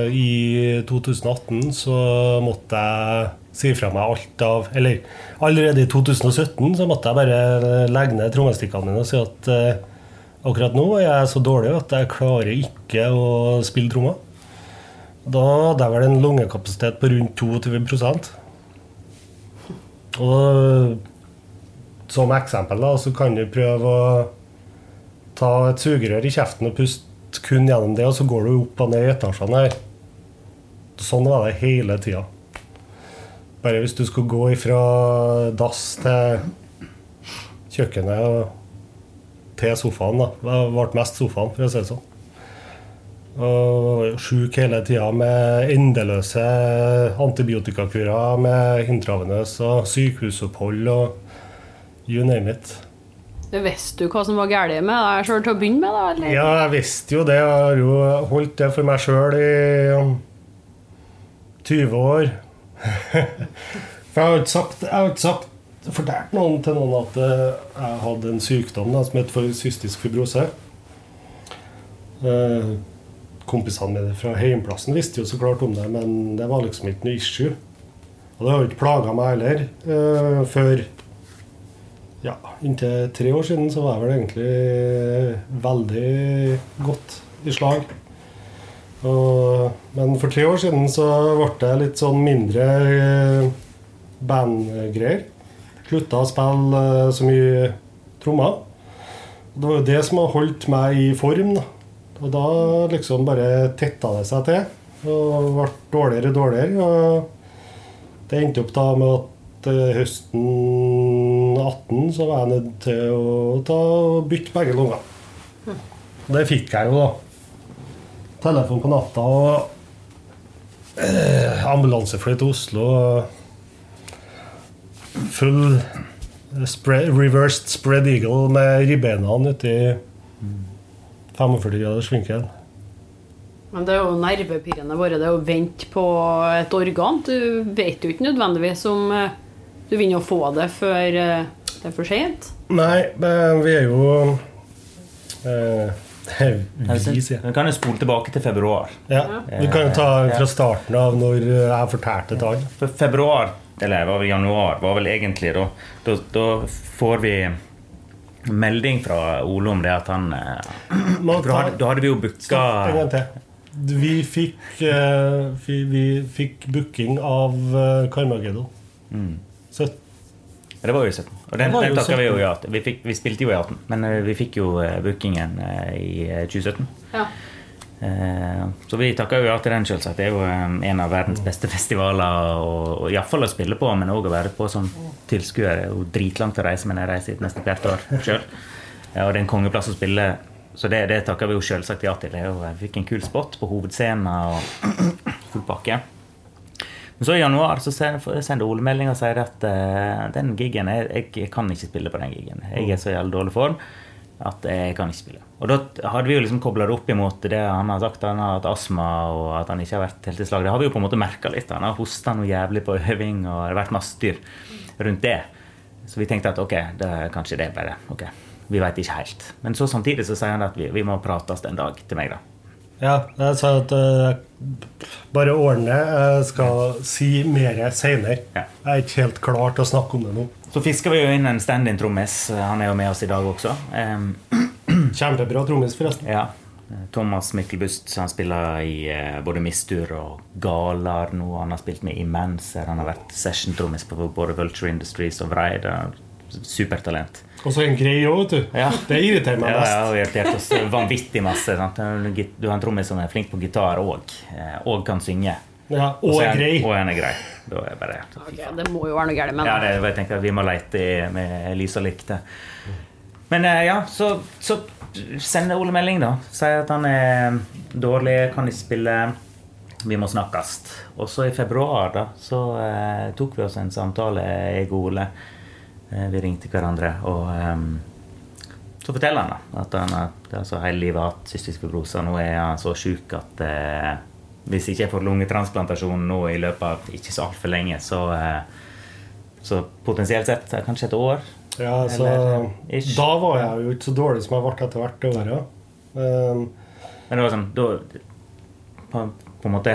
I 2018 så måtte jeg si fra meg alt av Eller allerede i 2017 så måtte jeg bare legge ned trommestikkene mine og si at akkurat nå er jeg så dårlig at jeg klarer ikke å spille trommer. Da hadde jeg vel en lungekapasitet på rundt 22% Og som eksempel da, så kan du prøve å ta et sugerør i kjeften og puste kun gjennom det, og så går du opp og ned i etasjene her. Sånn var det hele tida. Bare hvis du skulle gå ifra dass til kjøkkenet og til sofaen, da. Det ble mest sofaen, for å si det sånn. Og sjuk hele tida med endeløse antibiotikakurer med intravenøs og sykehusopphold og you name it. Visste du hva som var galt med deg sjøl til å begynne med? da? Eller? Ja, jeg visste jo det. Jeg har jo holdt det for meg sjøl i um, 20 år. [laughs] for jeg har ikke sagt, jeg har ikke sagt fortalt noen til noen at eh, jeg hadde en sykdom da, som het for cystisk fibrose. Eh, kompisene mine fra heimplassen visste jo så klart om det, men det var liksom ikke noe issue. Og det har jo ikke plaga meg heller. eh, før ja, inntil tre år siden så var jeg vel egentlig veldig godt i slag. Og, men for tre år siden så ble det litt sånn mindre eh, bandgreier. Slutta å spille eh, så mye trommer. Det var jo det som har holdt meg i form. da. Og da liksom bare tetta det seg til. Og ble dårligere og dårligere. Og det endte opp da med at eh, høsten 18 så var jeg nødt til å ta og bytte begge lunger. Og det fikk jeg jo, da. Telefon på natta og eh, ambulansefly til Oslo. Full spread, reversed spread eagle med ribbeina uti 45 graders vinkel. Men det er jo nervepirrende bare det å vente på et organ. Du vet jo ikke nødvendigvis om eh, du vinner å få det før eh, det er for sent. Nei, vi er jo eh, Vi, sier. Kan jo spole tilbake til februar. Ja, vi kan jo ta fra starten av når jeg fortalte tall. For februar, eller var det januar, var vel egentlig da Da, da får vi melding fra Ole om det at han eh, [clears throat] Da hadde, da hadde vi jo booka en gang til. Vi fikk, eh, vi, vi fikk booking av uh, Carmageddon. Mm. 17. Det var jo 17. Og den, den takka vi jo 17. ja til. Vi, vi spilte jo i 18, men eh, vi fikk jo eh, bookingen eh, i eh, 2017. Ja. Eh, Så vi takker jo ja til den, selvsagt. Det er jo eh, en av verdens beste festivaler. Og, og Iallfall å spille på, men òg å være på som tilskuer. Det er jo dritlangt å reise, men jeg reiser hit nesten hvert år sjøl. Ja, og det er en kongeplass å spille, så det, det takker vi jo selvsagt ja til. Det jo, vi fikk en kul spot på hovedscenen og full pakke. Men så i januar så sender Ole melding og sier at eh, den gigen jeg, jeg kan ikke spille på den gigen. Jeg er så jævlig dårlig form at jeg kan ikke spille. Og da hadde vi jo liksom kobla det opp imot det han har sagt. Han har hatt astma og at han ikke har vært helt i slag. Det har vi jo på en måte merka litt. Han har hosta noe jævlig på øving, og det har vært masse styr rundt det. Så vi tenkte at ok, det er kanskje det bare ok, Vi veit ikke helt. Men så samtidig så sier han at vi, vi må prates en dag til meg, da. Ja, jeg sa at uh, bare ordne. Jeg skal si mer seinere. Ja. Jeg er ikke helt klar til å snakke om det nå. Så fisker vi jo inn en stand-in-trommis. Han er jo med oss i dag også. Em, [clears throat] Kjempebra trommis, forresten. Ja. Thomas Mikkelbust han spiller i eh, både Mistur og Galar nå. Han har spilt med Immenser. Han har vært session-trommis på både Vulture Industries og Vreid. Er Supertalent. Og så en greie òg, vet du. Ja. Det irriterer meg Ja, mest. ja, har irritert oss vanvittig masse. Sant? Du har en trommis som er flink på gitar òg, og kan synge. Ja, og og er grei. Og han er grei. Da er bare okay, det må jo være noe galt med Ja, det. jeg tenkte vi må lete med lys og lykte. Men eh, ja, så, så sender Ole melding, da. Sier at han er dårlig, kan ikke spille. Vi må snakkes. Og så i februar da, så eh, tok vi oss en samtale, jeg og Ole. Eh, vi ringte hverandre, og eh, så forteller han da, at han har altså, hele livet hatt cystisk fibrose. Nå er han så sjuk at eh, hvis ikke jeg får lungetransplantasjon nå i løpet av ikke så altfor lenge, så, eh, så potensielt sett kanskje et år. Ja, så Eller. Da var jeg jo ikke så dårlig som jeg ble etter hvert det året. Um, Men det var sånn da, på, på en måte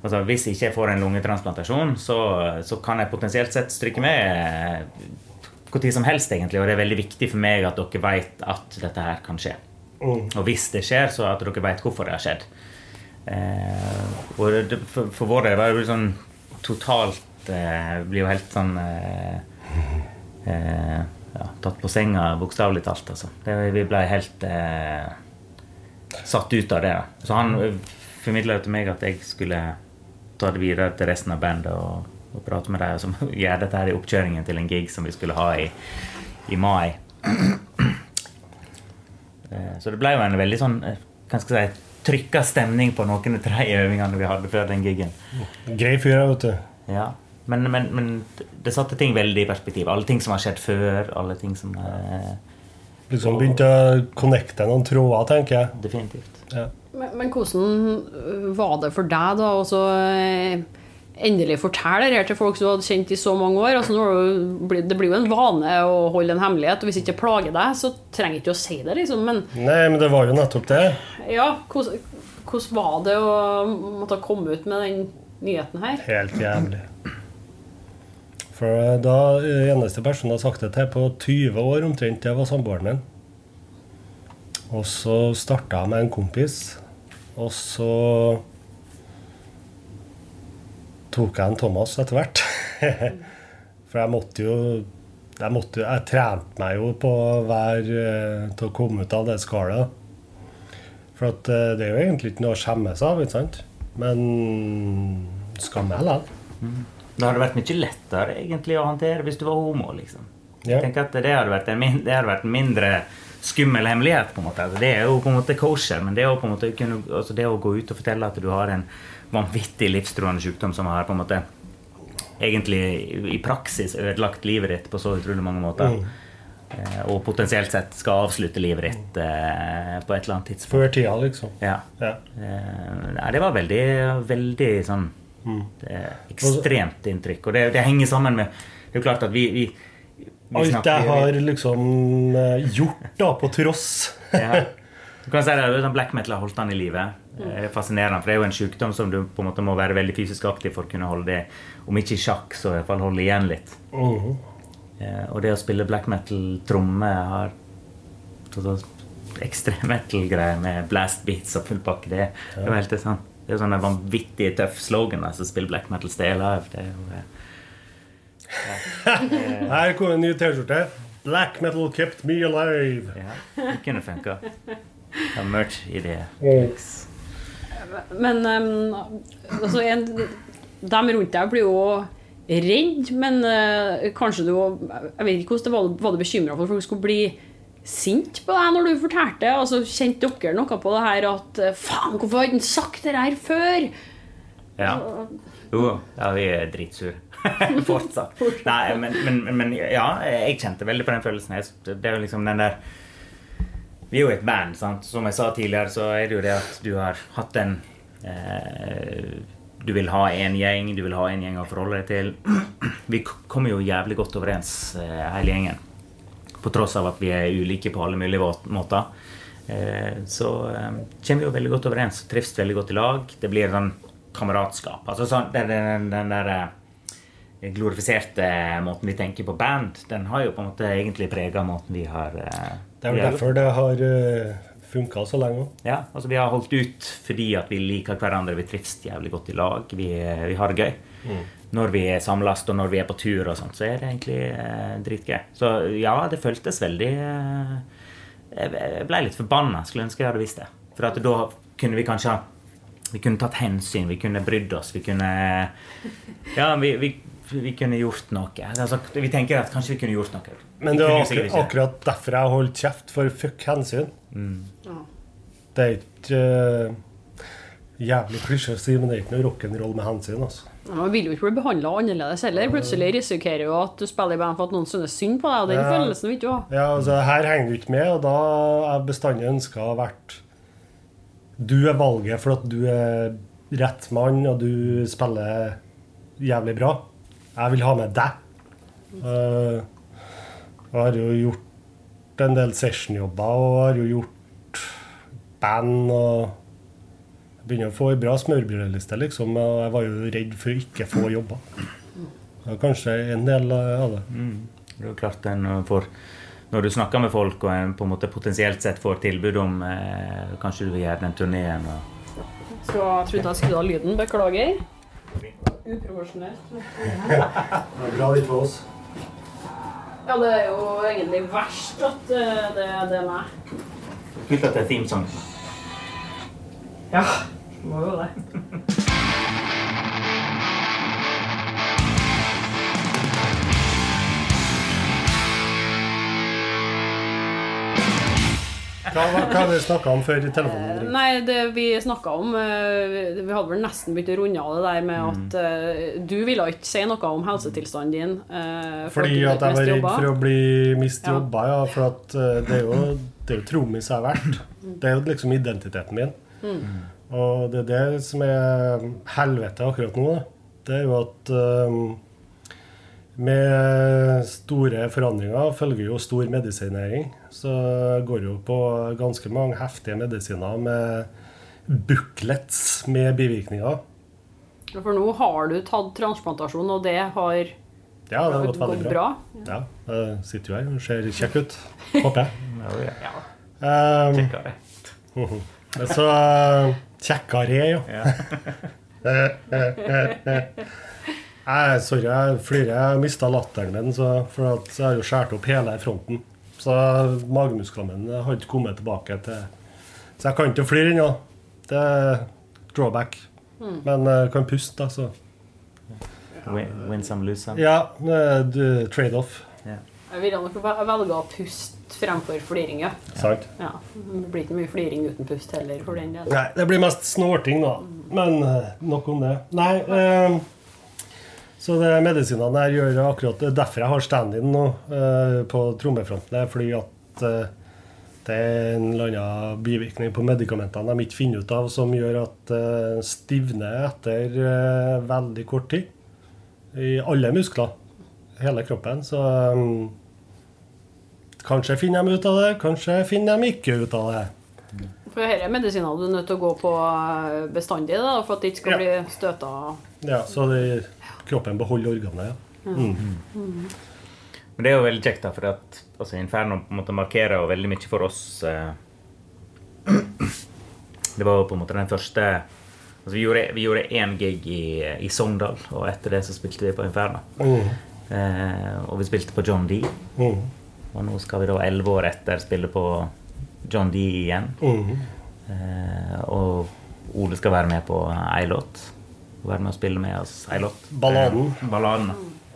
altså, Hvis ikke jeg får en lungetransplantasjon, så, så kan jeg potensielt sett stryke med hvor tid som helst, egentlig. Og det er veldig viktig for meg at dere vet at dette her kan skje. mm. Og hvis det skjer, så at dere vet hvorfor det har skjedd. Eh, og det, for, for vår del var det jo sånn totalt eh, Blir jo helt sånn eh, eh, ja, Tatt på senga, bokstavelig talt. Altså. Det, vi ble helt eh, satt ut av det. Så han formidla til meg at jeg skulle ta det videre til resten av bandet og, og prate med dem. Så gjøre dette her i oppkjøringen til en gig som vi skulle ha i, i mai. [clears throat] Eh, Så det ble jo en veldig sånn eh, hva skal jeg si, trykka stemning på noen av de øvingene vi hadde før den gigen. Grei fyr, vet du. Ja. Men, men, men det satte ting veldig i perspektiv. Alle ting som har skjedd før. alle ting som eh, Liksom begynte å connecte noen tråder, tenker jeg. Definitivt. Ja. Men, men hvordan var det for deg, da? Og så øh, endelig fortelle det her til folk som du hadde kjent i så mange år. Altså, du det blir jo en vane å holde en hemmelighet, og hvis ikke plager deg, så trenger ikke å si det, liksom. Men Nei, men det var jo nettopp det. ja, hvordan, var det å måtte komme ut med den nyheten her? Helt jævlig. For eh, da eh, eneste personen jeg har sagt det til på 20 år omtrent, det var samboeren min. Og så starta jeg med en kompis, og så tok jeg en Thomas etter hvert. [laughs] For jeg måtte jo jeg, måtte, jeg trente meg jo på hver, eh, til å komme ut av det skallet. For at eh, det er jo egentlig ikke noe å skjemmes av, ikke sant? Men skam meg likevel. Det hadde vært mye lettere egentlig å håndtere hvis du var homo. liksom. Ja. Jeg tenker at Det hadde vært en, mindre, det hadde vært en mindre skummel hemmelighet. på en måte. Altså, Det er jo på en måte kosher, men det er jo på en måte altså det å gå ut og fortelle at du har en vanvittig livstruende sykdom som har på en måte egentlig i praksis ødelagt livet ditt på så utrolig mange måter. Mm. og potensielt sett skal avslutte livet ditt eh, på et eller annet tidspunkt. Før tida, liksom. Ja. Ja. Eh, det var veldig, veldig sånn det er Ekstremt inntrykk. Og det, det henger sammen med Det er jo klart at vi, vi, vi Alt jeg har liksom eh, gjort, da, på tross. ja. Du kan si det, sånn Black metal har holdt han i live. Det er fascinerende, for det er jo en sykdom som du på en måte må være veldig fysisk aktiv for å kunne holde det, om ikke i sjakk, så i hvert fall holde igjen litt. Eh, Og det å spille black metal-tromme har ekstrem metal-greier med blast beats og full pakke. Det, det er jo helt sant. Det er jo sånne vanvittig tøff slogan altså, spiller black metal stay alive. Det er jo [laughs] ja. Her kommer en ny T-skjorte. Black metal kept me alive. Ja, det kunne funka. Ja, merch-idé. Men um, altså, en, de rundt deg blir jo redd, men uh, kanskje du Jeg vet ikke hvordan det var, var du bekymra for at folk skulle bli sint på deg når du fortalte? Altså, Kjente dere noe på det her at eh, Faen, hvorfor har ikke han sagt det her før? Ja. Jo, ja, vi er dritsure. [laughs] Fortsatt. Nei, men, men, men ja, jeg kjente veldig på den følelsen. Det er jo liksom den der Vi er jo et band, sant. Som jeg sa tidligere, så er det jo det at du har hatt en eh, Du vil ha en gjeng, du vil ha en gjeng å forholde deg til. [clears throat] Vi kommer jo jævlig godt overens, eh, hele gjengen. På tross av at vi er ulike på alle mulige måter. Eh, så eh, kommer vi jo veldig godt overens. Trives veldig godt i lag. Det blir sånn kameratskap. Altså sånn, den, den, den der eh, glorifiserte måten vi tenker på band, den har jo på en måte egentlig prega måten vi har eh, Det er vel derfor det har uh, funka så lenge. ja, altså Vi har holdt ut fordi at vi liker hverandre. Vi trives jævlig godt i lag. Vi, vi har det gøy. Når vi er samles og når vi er på tur, og sånt, så er det egentlig eh, dritgøy. Så ja, det føltes veldig eh, Jeg ble litt forbanna. Skulle ønske jeg hadde visst det. For at da kunne vi kanskje Vi kunne tatt hensyn, vi kunne brydd oss, vi kunne Ja, vi, vi, vi kunne gjort noe. Altså, vi tenker at kanskje vi kunne gjort noe. Men det er akkurat, ikke. akkurat derfor jeg holdt kjeft, for fuck hensyn. Ja. Det er ikke uh, jævlig klisjé å si, men det er ikke noe rock'n'roll med hensyn. altså. Man vil jo ikke bli behandla annerledes heller. Plutselig risikerer jo at du spiller i band for at noen synes synd på deg, og den Ja. følelsen vil du ikke ha. Ja, altså Her henger du ikke med, og da har jeg bestandig ønska å vært Du er valget for at du er rett mann, og du spiller jævlig bra. Jeg vil ha med deg. Eh, jeg har jo gjort en del sessionjobber, og har jo gjort band og jeg begynner å få ei bra smørbrødliste, liksom. Og jeg var jo redd for å ikke få jobber. Det er kanskje en del av det. Mm. Det er jo klart en får Når du snakker med folk og en på en måte potensielt sett får tilbud om eh, Kanskje du vil gjøre den turneen og Så jeg trodde jeg skulle ha lyden. Beklager. Uprofesjonelt. [laughs] Det er bra litt for oss. Ja, det er jo egentlig verst at eh, det, det er meg. Knytta at det er themesong. Ja, må jo det. [laughs] Hva, hva, hva har vi snakka om før i telefonen? ringte? Nei, det vi snakka om eh, Vi hadde vel nesten begynt å runde av det der med at eh, du ville ikke si noe om helsetilstanden din. eh, Fordi at jeg var redd for å bli miste Ja. jobber, ja. For at det er jo, det er jo trommis jeg har vært. Det er jo liksom identiteten min. Og det er det som er helvete akkurat nå. da. Det er jo at eh, med store forandringer følger jo stor medisinering. Så går jo på ganske mange heftige medisiner med booklets med bivirkninger. For nå har du tatt transplantasjon, og det har Ja, det har gått veldig bra. bra. Ja, jeg sitter jo her og ser kjekk ut. Håper jeg. [laughs] Ja, Um, kjekkere. så uh, kjekkere, ja. [laughs] [laughs] Nei, sorry, jeg flirer. Jeg mista latteren min, så, for at jeg har jo skåret opp hele fronten. Så magemusklene mine har ikke kommet tilbake til Så jeg kan ikke flire ennå. Det er drawback. Men jeg kan puste, da, så Win, win some, lose some. Ja, eh, trade-off. Yeah. Jeg ville nok velge å puste fremfor fliring, ja. Sant? ja. Det blir ikke mye fliring uten pust heller, for den del. Nei, det blir mest snorting, da. Men eh, nok om det. Nei, eh, Så det medisinene her gjør akkurat det. Derfor jeg har stand-in nå eh, på trommefronten. Fordi at eh, det er en eller annen bivirkning på medikamentene de ikke finner ut av, som gjør at eh, stivner etter eh, veldig kort tid. I alle muskler. Hele kroppen. Så um, kanskje finner de ut av det, kanskje finner de ikke ut av det. For dette er medisiner du er nødt til å gå på eh, bestandig da, for at det ikke skal Ja. bli støta. Ja, så det, kroppen beholder organet. Ja. Men det er jo veldig kjekt, da, for at altså, Inferno på en måte markerer jo veldig mye for oss. Eh, [clears throat] det var jo på en måte den første altså, Vi gjorde vi gjorde én gig i, i Sogndal, og etter det så spilte vi på Inferno. Mm. Eh, og vi spilte på John D. Mm. Og nå skal vi da elleve år etter spille på John D igjen. Mm. Eh, og Ole skal være med på ei låt. Være med og spille med oss ei låt. Balladen. Eh, balladen.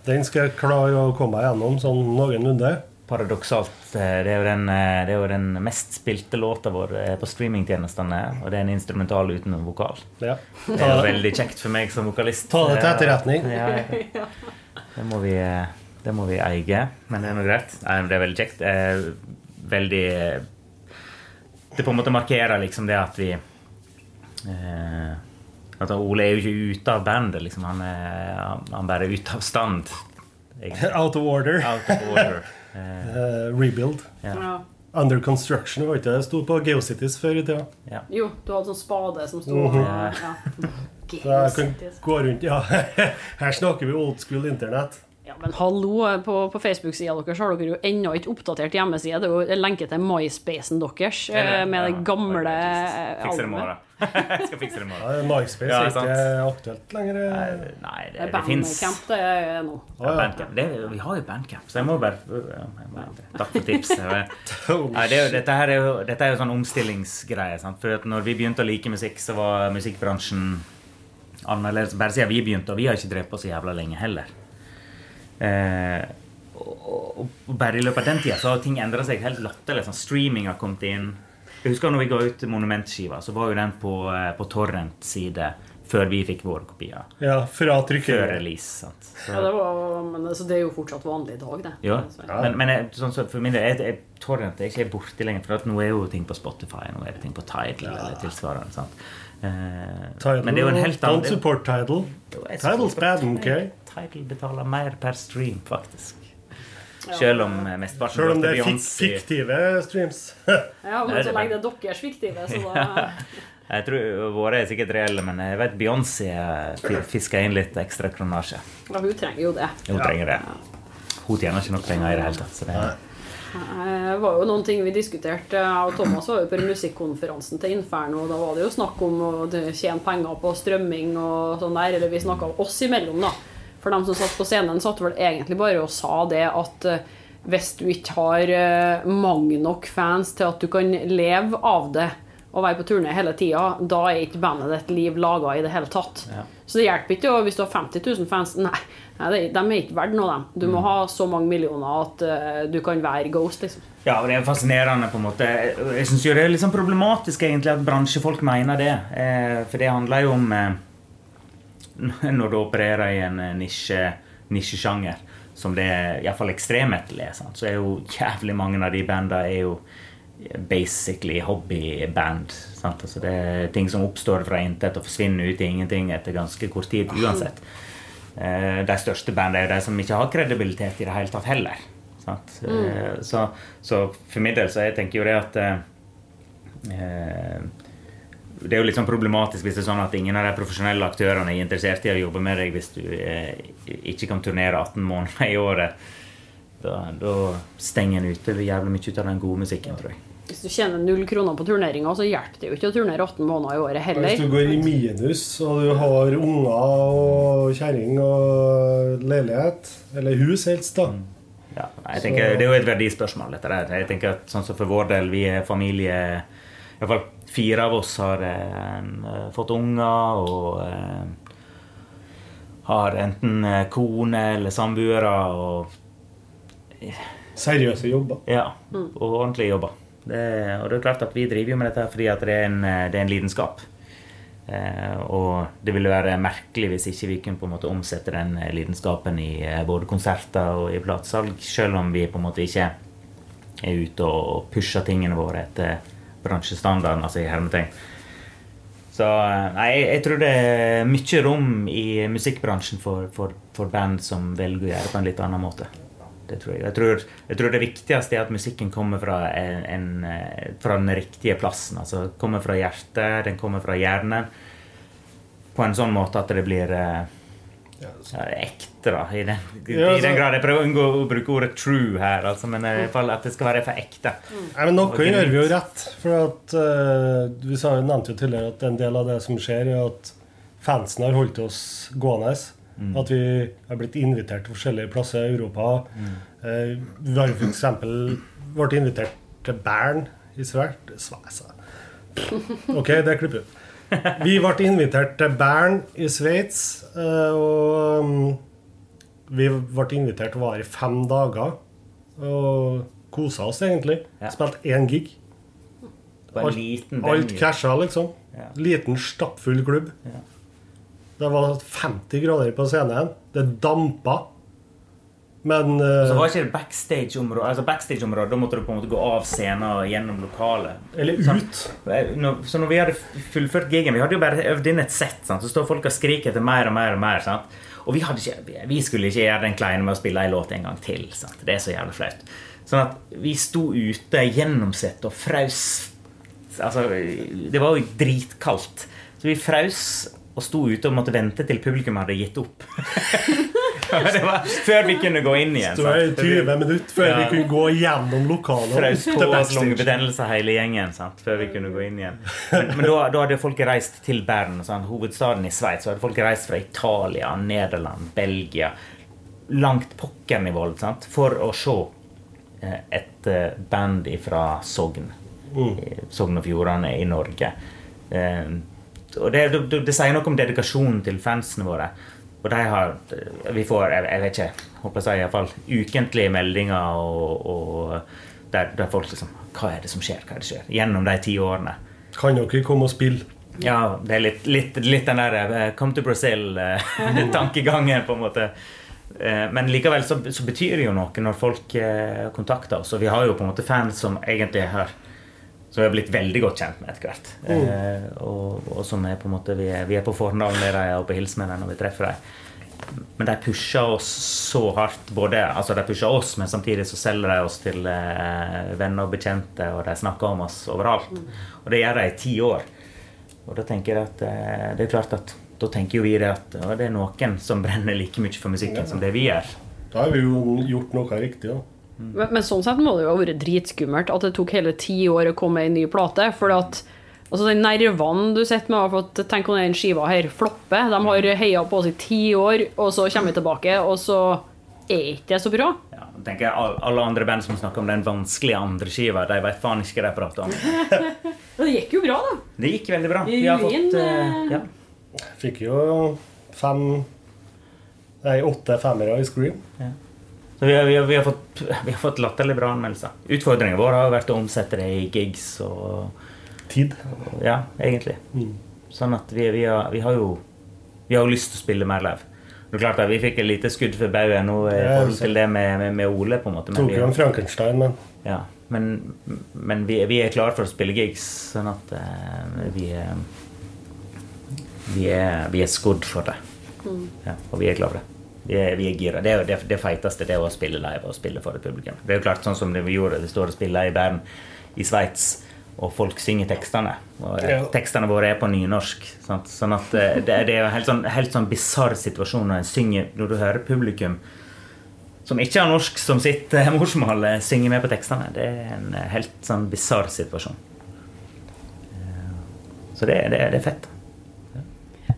Den skal jeg klare å komme meg gjennom sånn noenlunde. Paradoksalt. eh, Det er, den, eh, det er jo den mest spilte låta vår eh, på streamingtjenestene. Og det er en instrumental uten en vokal. Ja. Det er veldig kjekt for meg som vokalist. Ta det til etterretning. Ja. Det må vi, det må vi eie, men det er nå greit. Det er veldig kjekt. Veldig Det på en måte markerer liksom det at vi eh, At Ole er jo ikke ute av bandet, liksom. Han er, han- bare er ute av stand. egentlig. Out of order. Out of order. Eh, [laughs] Eh, rebuild. Yeah. Ja. Under construction, var ikke det? Sto på Geocities før i tida. Ja. Jo, du hadde sånn spade som sto Mhm. ja. Så jeg kan gå rundt Ja, [laughs] her snakker vi old school internett. Ja, men hallo, på, på Facebook-sida deres har dere jo ennå ikke oppdatert hjemmeside. Det er jo en lenke til MySpacen deres eh, med det gamle eh, Fikser det i albumet. morgen. [laughs] Jeg skal fikse det i morgen. Ja, MySpace Ja, er ikke aktuelt lenger. Nei, Nei, det, Det det fins bandcamp, det er nå. Ja, Bandcamp. Det, vi har jo Bandcamp, så jeg må bare jeg må, Takk for tipset. [laughs] Det dette, her er jo, dette er jo sånn omstillingsgreie. Sant? For at når vi begynte å like musikk, så var musikkbransjen annerledes. Bare siden vi begynte, og vi har ikke drevet på så jævla lenge heller. Eh, og, og, bare i løpet av den tida så har ting endra seg helt latterlig. Sånn, streaming har kommet inn. Jeg husker når vi ga ut Monumentskiva, så var jo den på, eh, på Torrent-side før vi fikk våre kopier. Ja, fra Før trykkeriet. release. Sant? Så- Ja, det, var, men, altså, det er jo fortsatt vanlig i dag, det. ja, Ja. men, men jeg, sånn, så for min del jeg, jeg, Torrent er ikke borte lenger. For at nå er jo ting på Spotify, nå er det ting på Tidal eller tilsvarende. Sant? Eh, Tidal, men det er jo en helt annen Don't support Tidal. Tidal's bad, ok? Tidal betaler mer per stream, faktisk. Selv om eh, mesteparten Selv om det er fik fiktive streams. Ja, [laughs] men så lenge det er deres fiktive, så da [laughs] Jeg tror våre er sikkert reelle, men jeg vet Beyoncé eh, fisker inn litt ekstra kronasje. Ja, hun trenger jo det. Hun trenger det. Hun tjener ikke nok penger i det hele tatt. Så det, Det var jo noen ting vi diskuterte. Jeg og Thomas var jo på musikkonferansen til Inferno. og Da var det jo snakk om å tjene penger på strømming og sånn der. Eller vi snakka oss imellom, da. For dem som satt på scenen, satt vel egentlig bare og sa det at eh, hvis du ikke har eh, mange nok fans til at du kan leve av det og være på turné hele tida, da er ikke bandet ditt liv laga i det hele tatt. Ja. Så det hjelper ikke hvis du har 50 000 fans. Nei, de er ikke verdt noe, dem. Du må ha så mange millioner at eh, du kan være Ghost, liksom. Ja, og det er fascinerende på en måte. Jeg syns jo det er litt sånn problematisk egentlig at bransjefolk mener det. For det handler jo om [laughs] Når du opererer i en eh, nisje, nisjesjanger, som det er iallfall ekstremmetal er, så er jo jævlig mange av de bandene er jo basically hobbyband. Sant? Altså det er ting som oppstår fra intet og forsvinner ut i ingenting etter ganske kort tid uansett. Eh, de største bandene er de som ikke har kredibilitet i det hele tatt heller. Sant? Mm. så, så for min del så jeg tenker jo det at eh, eh, det er jo litt sånn problematisk hvis det er sånn at ingen av de profesjonelle aktørene er interessert i å jobbe med deg hvis du eh, ikke kan turnere 18 måneder i året. Da, da stenger en ute jævlig mye ut av den gode musikken, tror jeg. Hvis du tjener null kroner på turneringa, så hjelper det jo ikke å turnere 18 måneder i året heller. Hvis du går i minus, og du har unger og kjerring og leilighet, eller hus helst, da. Ja, jeg tenker, det er jo et verdispørsmål, dette der. Jeg tenker at sånn som For vår del, vi er familie Iallfall fire av oss har eh, fått unger og eh, har enten eh, kone eller samboere og Seriøse jobber. Ja, og ordentlige jobber. Det, og det er klart at vi driver jo med dette fordi at det er en, eh, det er en lidenskap. Eh, og det ville være merkelig hvis ikke vi kunne på en måte omsette den eh, lidenskapen i eh, både konserter og i platesalg, selv om vi på en måte ikke er ute og pusher tingene våre etter bransjestandarden, altså i hermetegn. Så eh, nei, jeg, tror det er mye rom i musikkbransjen for, for, for band som velger å gjøre det på en litt annen måte. Det tror jeg. Jeg tror, jeg tror det viktigste er at musikken kommer fra, en, en, eh, fra den riktige plassen. Altså kommer fra hjertet, den kommer fra hjernen. På en sånn måte at det blir eh, ja, ekte, da. I den, i Ja, altså- den grad Jeg prøver å unngå å bruke ordet 'true' her, altså, men i hvert fall at det skal være for ekte. Nei, men Noe gjør vi jo rett. For at uh, Vi sa, nevnte jo tidligere at en del av det som skjer, er at fansen har holdt oss gående. At vi har blitt invitert til forskjellige plasser i Europa. Eh, vi har f.eks. blitt invitert til Bern i Svært Sveisa. OK, det klipper vi ut. Vi ble invitert til Bern i Sveits, eh, og um, vi ble invitert til å være i fem dager. Og kosa oss, egentlig. Ja. Spilte én gig. Alt- liten Alt casha, liksom. Ja. Liten, stappfull klubb. Ja. Det var 50 grader på scenen. Det dampa. Men uh, Så var ikke det backstage-området? Altså backstage-området, Da måtte du på en måte gå av scenen og gjennom lokalet. Eller ut. ut. Når, så når vi hadde fullført gigen Vi hadde jo bare øvd inn et sett. Sant? Så står folk og skriker etter mer og mer. Og mer sant? Og vi, ikke, vi skulle ikke gjøre den kleine med å spille en låt en gang til. Sant? Det er så jævlig flaut. Sånn at vi sto ute gjennomsett og fraus Altså, det var jo dritkaldt. Så vi fraus og sto ute og måtte vente til publikum hadde gitt opp. [laughs] [laughs] det var før vi kunne gå inn igjen. Det var i 20 minutter før Ja. vi kunne gå gjennom lokalet. Fraus på lungebetennelse hele gjengen sant? før vi kunne gå inn igjen. Men, men da, da hadde folk reist til Bern, sånn, hovedstaden i Sveits. Så hadde folk reist fra Italia, Nederland, Belgia Langt pokker i vold sant? for å se eh, et eh, band fra Sogn. Mm. Sogn og Fjordane i Norge. Eh, og det, det, det sier noe om dedikasjonen til fansene våre. Og de har Vi får, jeg, jeg vet ikke, håper jeg iallfall ukentlige meldinger og, og der, der folk liksom Hva er det som skjer? Hva er det som skjer? Gjennom de ti årene. Kan dere komme og spille? Ja, det er litt, litt, litt den der eh, Come to Brazil-tankegangen, [laughs] på en måte. Eh, Men likevel så, så betyr det jo noe når folk eh, kontakter oss. Og vi har jo på en måte fans som egentlig har som vi har blitt veldig godt kjent med etter hvert. Eh, og, og som er på en måte vi er, vi er på fornavn med dem og på hils med dem når vi treffer dem. Men de pusher oss så hardt. både, altså De pusher oss, men samtidig så selger de oss til eh, venner og bekjente, og de snakker om oss overalt. Og det gjør de i ti år. Og da tenker jeg at eh, det er klart at da tenker jo vi det at ja, det er noen som brenner like mye for musikken som det vi gjør. Da har vi jo gjort noe riktig. Da. Men, men sånn sett må det jo ha vært dritskummelt at det tok hele ti år å komme med en ny plate. For at altså, de nervene du sitter med, har fått Tenk om den skiva her flopper. De har heia på oss i ti år, og så kommer vi tilbake, og så er ikke det så bra. Ja, tenker jeg, all- Alle andre band som snakker om den vanskelige andre skiva, de vet faen ikke hva de prater om. [laughs] Det gikk jo bra, da. Det gikk veldig bra. Vi har fått eh, ja. Fikk jo fem Nei, åtte femmere i Scream. Så vi har, vi, har, vi, har fått, vi har fått latterlig bra anmeldelser. Utfordringen vår har vært å omsette det i gigs og Tid. Ja, egentlig. Sånn at vi, vi, har, vi har jo Vi har jo lyst til å spille mer live. Det er klart at Vi fikk et lite skudd for baugen nå i Ja, forhold til det med, med, med Ole. på en måte. Men, Tok jo en Frankenstein, men ja, men, men vi, vi er klare for å spille gigs, sånn at uh, vi er vi er, vi er skodd for det. Ja, og vi er glad for det. Vi er, vi er gira. Det er jo det, det feiteste det er å spille live og spille for et publikum. Det er jo klart sånn som det vi gjorde, vi står og spiller i Bern i Sveits, og folk synger tekstene. Og eh, Ja. tekstene våre er på nynorsk. Sant? Sånn at eh, det, det er jo en helt sånn, helt sånn bisarr situasjon når en synger Når du hører publikum som ikke har norsk som sitt [laughs] morsmål, synger med på tekstene. Det er en eh, helt sånn bisarr situasjon. Så det, det, det er fett.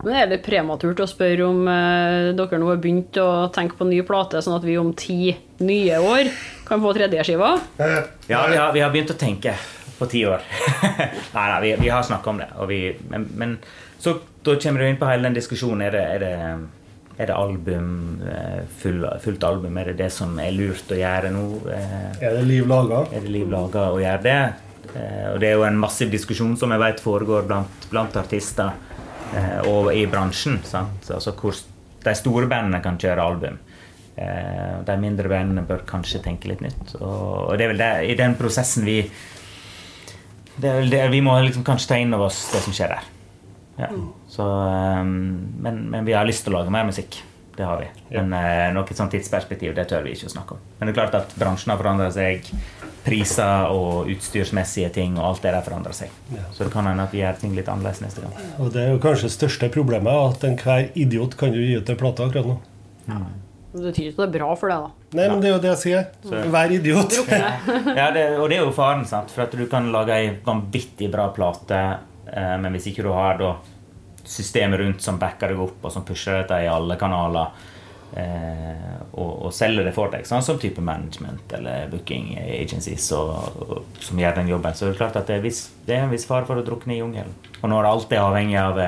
Men er det prematurt å spørre om eh, dere nå har begynt å tenke på ny plate, sånn at vi om ti nye år kan få tredjeskiva? eh, Ja, vi har, vi har begynt å tenke på ti år. [laughs] nei, nei, vi, vi har snakka om det. Og vi, men, men så da kommer du inn på hele den diskusjonen. Er det, er det, er det album, eh, full, fullt album? Er det det som er lurt å gjøre nå? Eh, Er det liv laga? Er det liv laga å gjøre det? Eh, Og det er jo en massiv diskusjon som jeg vet foregår blant, blant artister og i bransjen. Sant? Altså hvor de store bandene kan kjøre album. Eh, de mindre bandene bør kanskje tenke litt nytt. Og, det er vel det, i den prosessen vi det er vel det, Vi må liksom kanskje ta inn over oss det som skjer der. Ja. Så, um, men, men vi har lyst til å lage mer musikk. Det har vi. Men eh, noe sånn tidsperspektiv det tør vi ikke å snakke om. Men det er klart at bransjen har forandra seg. Priser og utstyrsmessige ting og alt det der forandrer seg. Ja. Så det kan hende at vi gjør ting litt annerledes neste gang. Og det er jo kanskje det største problemet, at enhver idiot kan jo gi ut en plate akkurat nå. Det betyr ikke at det er bra for deg, da. Nei, men det er jo det jeg sier. Så- Vær idiot. [laughs] Ja, det, og det er jo faren, sant? for at du kan lage ei vanvittig bra plate, eh, men hvis ikke du har da systemet rundt som backer deg opp, og som pusher deg i alle kanaler, og, og selge det for deg, sånn som type management eller booking agencies og, og, som gjør den jobben, så er det klart at det er, viss, det er en viss fare for å drukne i jungelen. Og når alt er avhengig av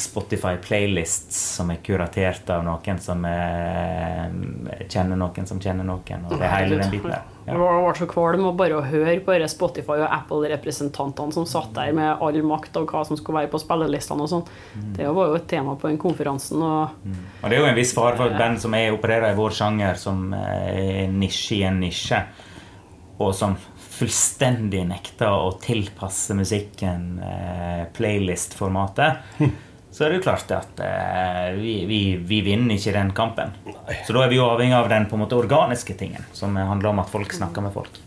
eh, Spotify playlists som er kuratert av noen som eh, kjenner noen som kjenner noen, og det er hele den biten der. Ja. var, var så kvalm å bare å høre på Spotify og Apple-representantene som satt der med all makt av hva som skulle være på spillelistene og sånn. Mm. Det var jo et tema på den konferansen. Og Og det er jo en viss fare for et band som er opererer i vår sjanger, som er nisje i en nisje, og som fullstendig nekter å tilpasse musikken eh, playlist-formatet. [laughs] Så er det jo klart at eh, vi, vi, vi vinner ikke den kampen. Så da er vi jo avhengig av den på en måte organiske tingen, som handler om at folk snakker med folk.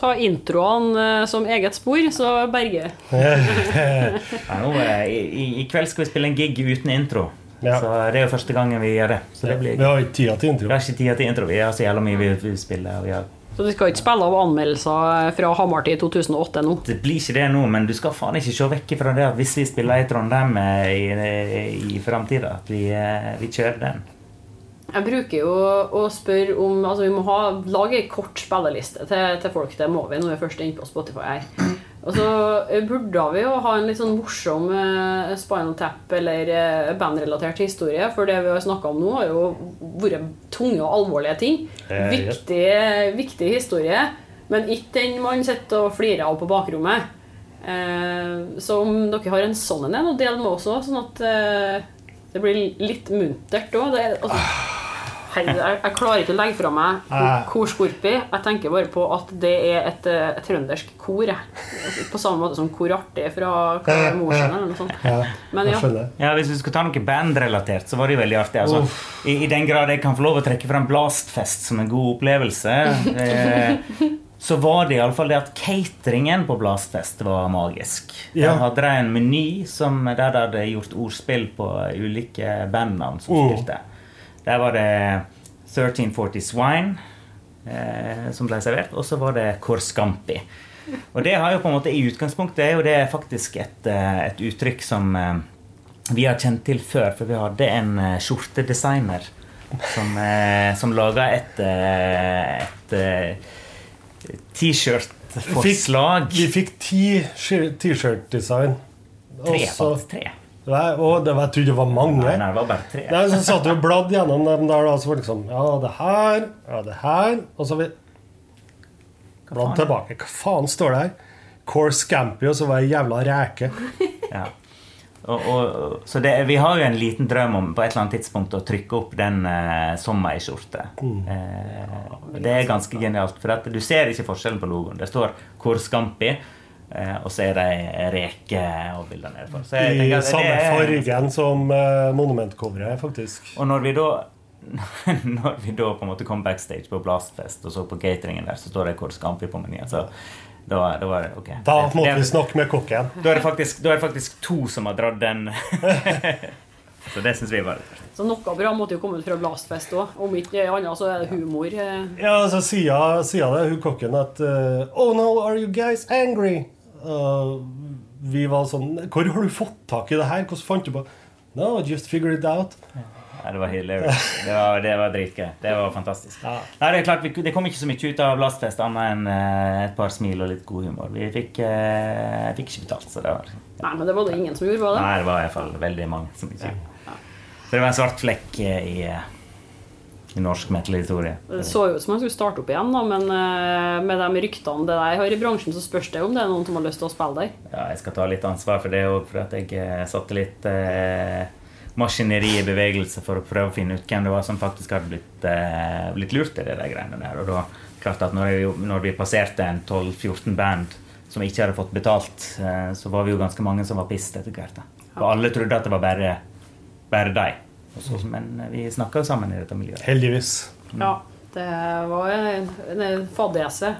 ta introene eh, som eget spor, så berger [laughs] Ja, nå, eh, i, i- kveld skal vi spille en gig uten intro. Ja. Så det er jo første gangen vi gjør det. Så det blir Vi har ikke tida til Vi intro. har ikke tid til intro. Vi har så jævla mye vi vil spille. Og vi har Så du skal ikke spille av anmeldelser fra Hamarti i 2008 nå? Det blir ikke det nå, men du skal faen ikke se vekk fra det at hvis vi spiller i Trondheim i, i, i framtida, at vi, eh, vi kjører den. Jeg bruker jo å spørre om Altså, vi må ha, lage ei kort spilleliste til, til folk. Det må vi når vi først er inne på Spotify her. Og så eh, burde vi jo ha en litt sånn morsom eh, Spinal Tap eller eh, bandrelatert historie. For det vi har snakka om nå, har jo vært tunge og alvorlige ting. Eh, ja. Viktig, viktig historie, men ikke den man sitter og flirer av på bakrommet. Eh, så om dere har en sånn en, del med òg, sånn at eh, det blir litt muntert òg. Altså, herregud, jeg, jeg klarer ikke å legge fra meg korskorpi. Kor Skorpi. Jeg tenker bare på at det er et, eh, et trøndersk kor. Jeg. På samme måte som Kor Artig fra Karl eller noe sånt. Men ja. Ja, Hvis vi skal ta noe bandrelatert, så var det jo veldig artig. Altså, i, I den grad jeg kan få lov å trekke frem Blastfest som en god opplevelse, eh, så var det iallfall det at cateringen på Blastfest var magisk. Der Ja. hadde de en meny som, der de hadde gjort ordspill på ulike bandnavn som spilte. Der var det 1340 Swine eh, som ble servert, og så var det Korskampi. Og det har jo på en måte i utgangspunktet er jo det faktisk et, eh, et uttrykk som eh, vi har kjent til før, for vi hadde en eh, skjortedesigner som, eh, som laga et, et T-shirt-forslag. Vi fikk ti T-shirt-design. Tre, faktisk. Tre. Nei, og det jeg trodde det var mange. Nei, nei, det var bare tre. Nei, så satt vi og bladde gjennom dem der, da, så var det liksom Ja, det her, ja, det her Og så vi bladd tilbake. Hva faen står det her? Core Scampi, og så var det jævla reke. [laughs] Ja. Og, og, så det, vi har jo en liten drøm om på et eller annet tidspunkt å trykke opp den uh, som ei skjorte. Eh, det er ganske genialt, for at du ser ikke forskjellen på logoen. Det står Kor Scampi, eh, og så er det reker reke og bilder nedenfor. I tenker at det samme er- fargen som uh, monumentcoveret, faktisk. Og når vi da [laughs] når vi da på en måte kom backstage på Blastfest og så på cateringen der, så står det Kor Scampi på menyen. Så da, da var det ok. Da måtte vi snakke med kokken. Da er det faktisk, da er det faktisk to som har dratt den. [laughs] så det syns vi var litt Så noe bra måtte jo komme ut fra Blastfest òg. Om ikke annet, så er det humor. eh. Ja, så sier, sier det hun kokken at uh, Oh no, are you guys angry? Og vi var sånn Hvor har du fått tak i det her? Hvordan fant du på No, just figured it out. Ja, det var hilarious. Det var, det var dritgøy. Det var fantastisk. Ja. Nei, det er klart, vi, det kom ikke så mye ut av Blastfest annet enn eh, et par smil og litt god humor. Vi fikk, eh, fikk ikke betalt, så det var Nei, men det var det ingen som gjorde, var det? Nei, det var i hvert fall veldig mange som ikke Så det var en svart flekk eh, i, eh, i norsk metal-historie. Det så ut som han skulle starte opp igjen, da, men eh, med de ryktene det der har i bransjen, så spørs det om det er noen som har lyst til å spille der. Ja, jeg skal ta litt ansvar for det òg, for at jeg eh, satte litt eh, maskineri i bevegelse for å prøve å finne ut hvem det var som faktisk hadde blitt, eh, blitt lurt i der greiene der. Og da, klart at når, jeg, når vi passerte en 12-14 band som ikke hadde fått betalt, eh, så var vi jo ganske mange som var pissed etter hvert. Og alle trodde at det var bare, bare dem. Og så- Men vi snakka jo sammen i dette miljøet. Heldigvis. Ja, det var en, en fadese.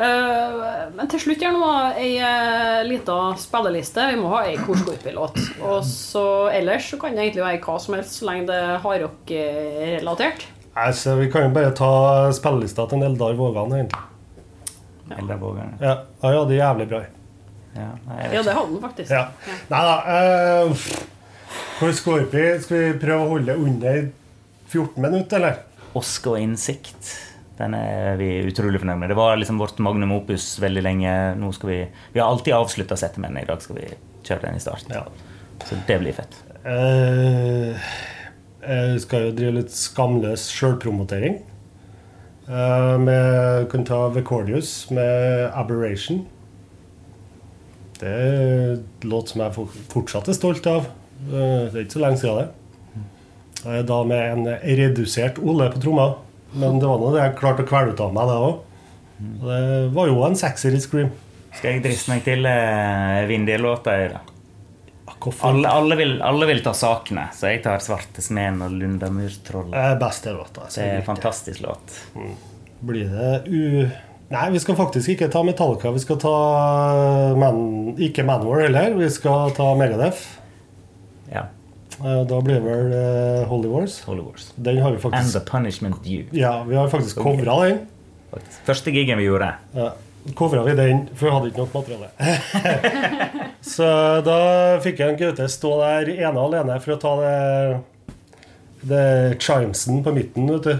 Eh, men til slutt gjør nå ei uh, lita spilleliste. Vi må ha ei Korskorpi-låt. Og så ellers så kan det egentlig være hva som helst, så lenge det er hardrock-relatert. Altså, vi kan jo bare ta spillelista til Eldar Vågan, egentlig. Eldar Vågan. Ja, ja, ja, det er jævlig bra. Ja, nei, Ja, det hadde han faktisk. Ja. Nei da. Uh, for vi? skal vi prøve å holde under 14 minutter, eller? Osk og innsikt. Den er vi utrolig fornøyd med. Det var liksom vårt magnum opus veldig lenge. Nå skal vi, vi har alltid avslutta settet med den. I dag skal vi kjøre den i starten. Ja. Så det blir fett. Eh, jeg skal jo drive litt skamløs sjølpromotering. Uh, med kan ta Vecordius med 'Aberration'. Det er låt som jeg fortsatt er stolt av. Eh, det er ikke så lenge siden det. Eh, da med en redusert Ole på tromma. Men det var nå det jeg klarte å kvele ut av meg, det òg. Det var jo en sekser i Scream. Skal jeg driste meg til eh, Vindel-låta? i dag? Alle, alle, vil, alle vil ta sakene, så jeg tar 'Svarte smeden' og 'Lundamurtrollet'. Er beste låta. Det er en fantastisk låt. Blir det u... Nei, vi skal faktisk ikke ta Metallica. Vi skal ta Man... ikke Manwar heller. Vi skal ta Megadeth. Eh, Da blir det vel uh, Holy Wars. Holy Wars. Den har vi faktisk And the punishment You. Ja, vi har faktisk covra den. Første gigen vi gjorde. Ja, covra vi den, for vi hadde ikke nok materiale. [laughs] Så da fikk jeg en Gaute stå der ene og alene for å ta det Det chimesen på midten, vet du.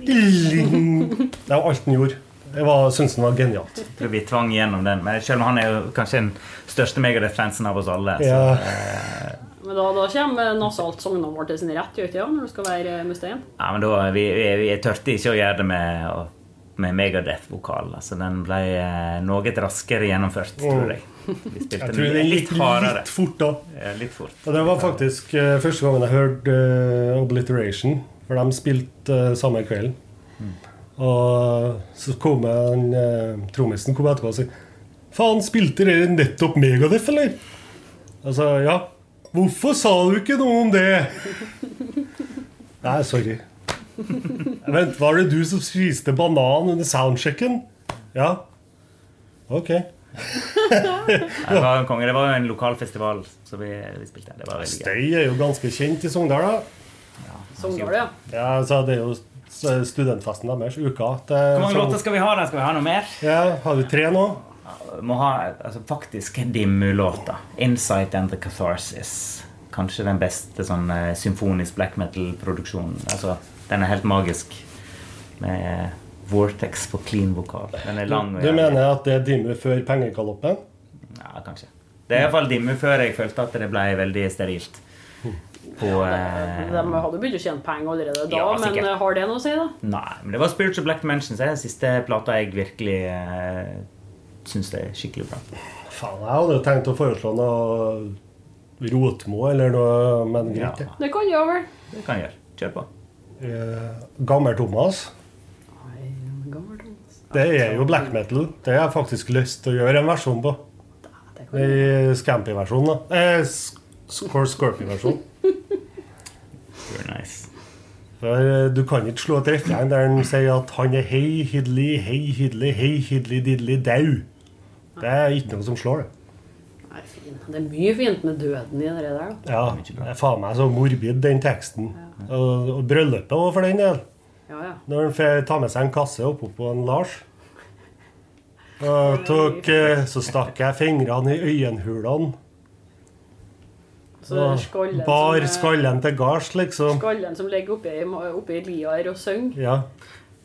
Det var alt han gjorde. Jeg var- syntes den var genialt. Jeg tror vi tvang gjennom den. Men selv om han er jo kanskje den største Megadeth-fansen av oss alle. Så, Ja. Eh, Men da, da kommer Nasalt vår til sin rett, gjør ikke det, ja, når du skal være Mustein? ja, men da, vi, vi, vi tørte ikke å gjøre det med, med Megadeth-vokal. Altså, den ble eh, noe raskere gjennomført, tror jeg. Vi spilte Jeg tror den litt, litt hardere. litt fort da. Ja, litt fort. Ja, det var faktisk uh, første gangen jeg hørte uh, Obliteration. For de spilte uh, samme kvelden. Og så kom jeg, den uh, trommisen kom etterpå og sa Faen, spilte dere nettopp Megadeth, eller? Altså, ja. Hvorfor sa du ikke noe om det? Nei, sorry. Vent, var det du som spiste banan under soundchecken? Ja. Ok. Ja, det var en konge. Det var jo en lokal festival som vi, vi spilte. Det var. Støy er jo ganske kjent i Sogndal, da. Sogndal, ja. Ja, så Det er jo studentfesten deres, uka. Hvor mange låter skal vi ha? da? Skal vi ha noe mer? Ja, Har du tre nå? Må ha altså, faktisk Dimmu-låta. 'Insight and the Catharsis'. Kanskje den beste sånn eh, symfonisk black metal-produksjonen. Altså, den er helt magisk. Med eh, Vortex på clean vokal. Den er lang. Du, Du mener at det er Dimmu før pengegaloppen? Ja, kanskje. Det er iallfall Dimmu før jeg følte at det ble veldig sterilt. På eh, De hadde begynt å tjene penger allerede da, Ja, men eh, har det noe å si, da? Nei, men det var Spiritual Black Dimensions. Er den siste plata jeg virkelig eh, det er skikkelig bra. Faen, jeg hadde jo tenkt å foreslå noe Rotmo eller noe, men greit. det. Det kan gjøre vel. det kan jeg gjøre. Kjør på. Eh, Gammel-Thomas. Gammel Thomas. Det er jo black metal. Det har jeg faktisk lyst til å gjøre en versjon på. I Scampy-versjonen, da. Eh, Sc- Scorpio-versjon. Very nice. For eh, Du kan ikke slå et refreng der han sier at han er hei hidli, hei hidli, hei hidli didli dau. Det er ikke noe som slår det. Nei, fin. Det er mye fint med døden i det der. da. Ja, det er faen meg så morbid, den teksten. Og, og bryllupet òg, for den del. Ja, ja. Når han får ta med seg en kasse oppå på en Lars. Og tok, eh, så stakk jeg fingrene i øyenhulene. Så skallen bar som, skallen til gards, liksom. Skallen som ligger oppi, oppi liar og synger. Ja.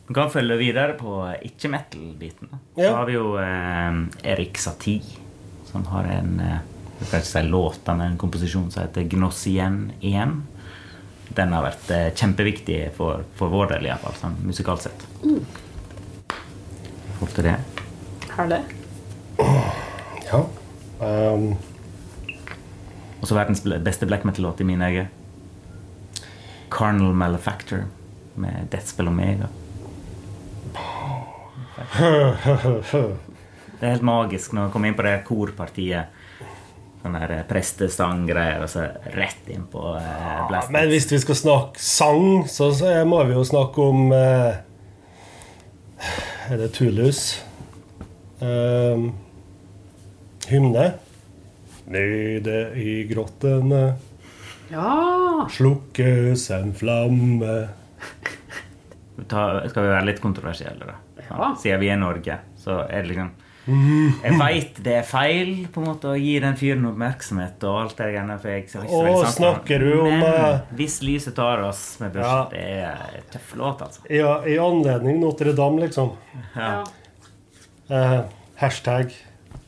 Vi kan følge videre på ikke-metal-biten. Så Ja. har vi jo eh, Erik Satie, som har en eh, jeg kan ikke si låt, men en komposisjon som heter 'Gnossien 1'. den har vært eh, kjempeviktig for, for vår del, iallfall, sånn musikalt sett. Forhold til det. Herlig. Ja. Um, Og så verdens beste black metal-låt i mine øyne. Carnal Malefactor med Deathspell Omega. Det er helt magisk når man kommer inn på det korpartiet. Sånn der eh, prestesanggreier, og så rett inn på eh, blast. men hvis vi skal snakke sang, så, så må vi jo snakke om eh, Er det Tulus? Eh, hymne. Nede i grottene Ja! slukkes en flamme Ta, skal vi være litt kontroversielle, da? Ja. Siden vi er Norge, så er det liksom Jeg veit det er feil på en måte å gi den fyren oppmerksomhet og alt det greiene. For jeg, så har ikke så Å, veldig sans for snakker du om, Men hvis lyset tar oss med børs, Ja. det er en tøff låt, altså. Ja, I anledning Notre-Dame, liksom. Ja. Eh, hashtag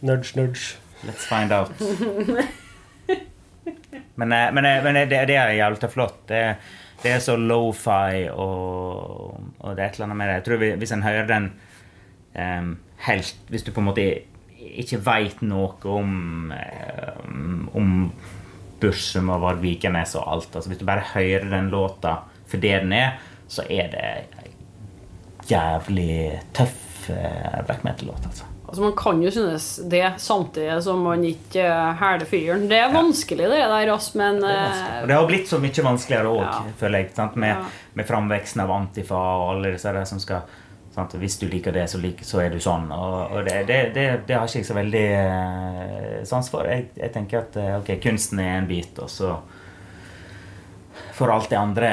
nudge, nudge. Let's find out. Men, eh, men, eh, men det, det er jævlig flott. Det, det er så lo-fi, og, og det er et eller annet med det. Jeg tror vi, Hvis en hører den um, helt Hvis du på en måte ikke veit noe om um, om Bursum og Vard Vikenes og alt altså Hvis du bare hører den låta for det den er, så er det jævlig tøff uh, black metal-låt, altså. Altså Man kan jo synes det samtidig som man ikke uh, hæler fyren. Det er vanskelig, det der, men Det eh, det har blitt så mye vanskeligere òg, Ja. føler jeg. Sant? Med, Ja. med framveksten av Antifa og alle disse der som skal sant? Hvis du liker det, så, lik, så er du sånn. Og, og det, det, det, har ikke jeg så veldig eh, sans for. Jeg, jeg tenker at eh, ok, kunsten er en bit, og så får alt det andre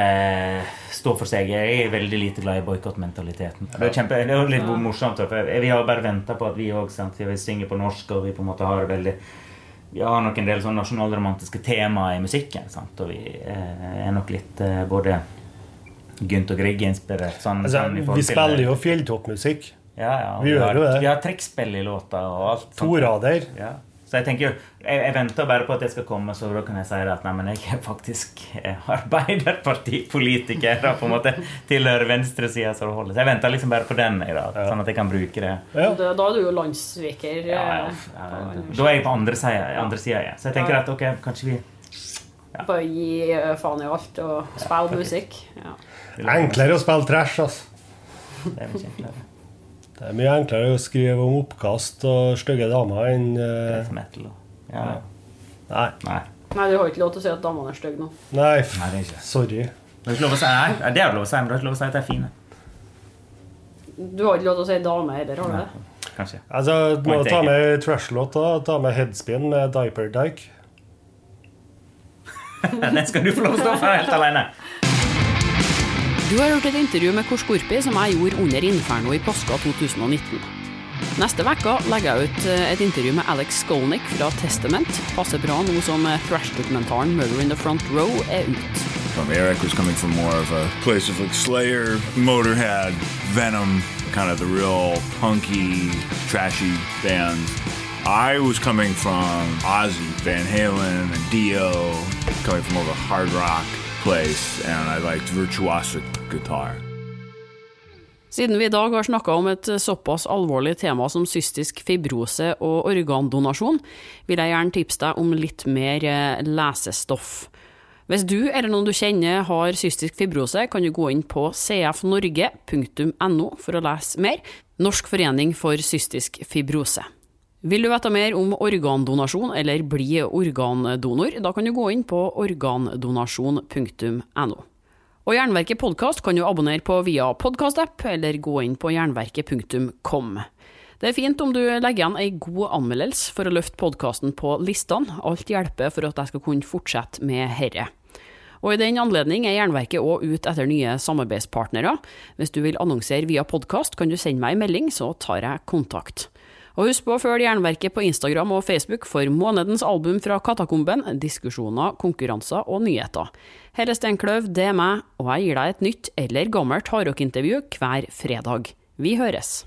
står for seg. Jeg er veldig lite glad i boikottmentaliteten. Det er kjempe, det er litt morsomt. For vi har bare venta på at vi òg synger på norsk, og vi på en måte har veldig vi har nok en del sånn nasjonalromantiske temaer i musikken. Sant? Og vi eh, er nok litt eh, både Gynt og Grieg-inspirert. Sånn, Altså, sånn vi til- spiller jo fjelltoppmusikk. ja, ja, vi gjør har, jo det. Vi har trekkspill i låta og alt. sant? Torader. Ja. Så jeg tenker jo, jeg, jeg venter bare på at det skal komme, så da kan jeg si det at nei, men jeg er faktisk eh, arbeiderpartipolitiker. Da, på en måte Tilhører venstresida som det holder. Så jeg venter liksom bare på den, jeg, da, sånn at jeg kan bruke det. Ja. da, da er du jo landssviker. Ja, ja, eh, da er jeg på andre sida. Andre sida ja. Så jeg tenker at ok, kanskje vi Bare gi eh, faen i alt og spille musikk. Ja. Enklere å spille trash, altså. Det er mye enklere. Det er mye enklere å skrive om oppkast og stygge damer enn uh... Death metal ja. Nei. Nei. Nei, du har ikke lov til å si at damene er stygge nå. Nei, Nei, det er ikke. sorry. Du er ikke lov å si nei. Det er lov å si, men du har ikke lov å si at de er fine. Du har ikke lov til å si dame heller, har du det? Kanskje. Altså, må ta med trash-låta. Ta med Headspin med Diaper Dyke. [laughs] Den skal du få lov til å stå for helt alene. Du har hørt et intervju med Kors Skorpi som jeg gjorde under Inferno i påska 2019. Neste uke legger jeg ut eh, et intervju med Alex Skolnick fra Testament. Passer bra nå som eh, thrash-dokumentaren 'Murder in the Front Row' er. Um, Eric was coming from more of a place of like Slayer, Motorhead, Venom, kind of the real punky, trashy bands. I was coming from Ozzy, Van Halen, and Dio, coming from more of a hard rock place, and I liked virtuosic guitar. Siden vi i dag har snakka om et såpass alvorlig tema som cystisk fibrose og organdonasjon, vil jeg gjerne tipse deg om litt mer eh, lesestoff. Hvis du eller noen du kjenner har cystisk fibrose, kan du gå inn på cfnorge.no for å lese mer. Norsk forening for cystisk fibrose. Vil du vite mer om organdonasjon eller bli organdonor, da kan du gå inn på organdonasjon.no. Og Jernverket podkast kan du abonnere på via podkastapp, eller gå inn på jernverket.com. Det er fint om du legger igjen ei god anmeldelse for å løfte podkasten på listene. Alt hjelper for at jeg skal kunne fortsette med herre. Og I den anledning er Jernverket òg ute etter nye samarbeidspartnere. Hvis du vil annonsere via podkast, kan du sende meg en melding, så tar jeg kontakt. Og husk på å følge Jernverket på Instagram og Facebook for månedens album fra Katakomben, diskusjoner, konkurranser og nyheter. Her er Steinkløv, det er meg, og jeg gir deg et nytt eller gammelt hardrockintervju hver fredag. Vi høres!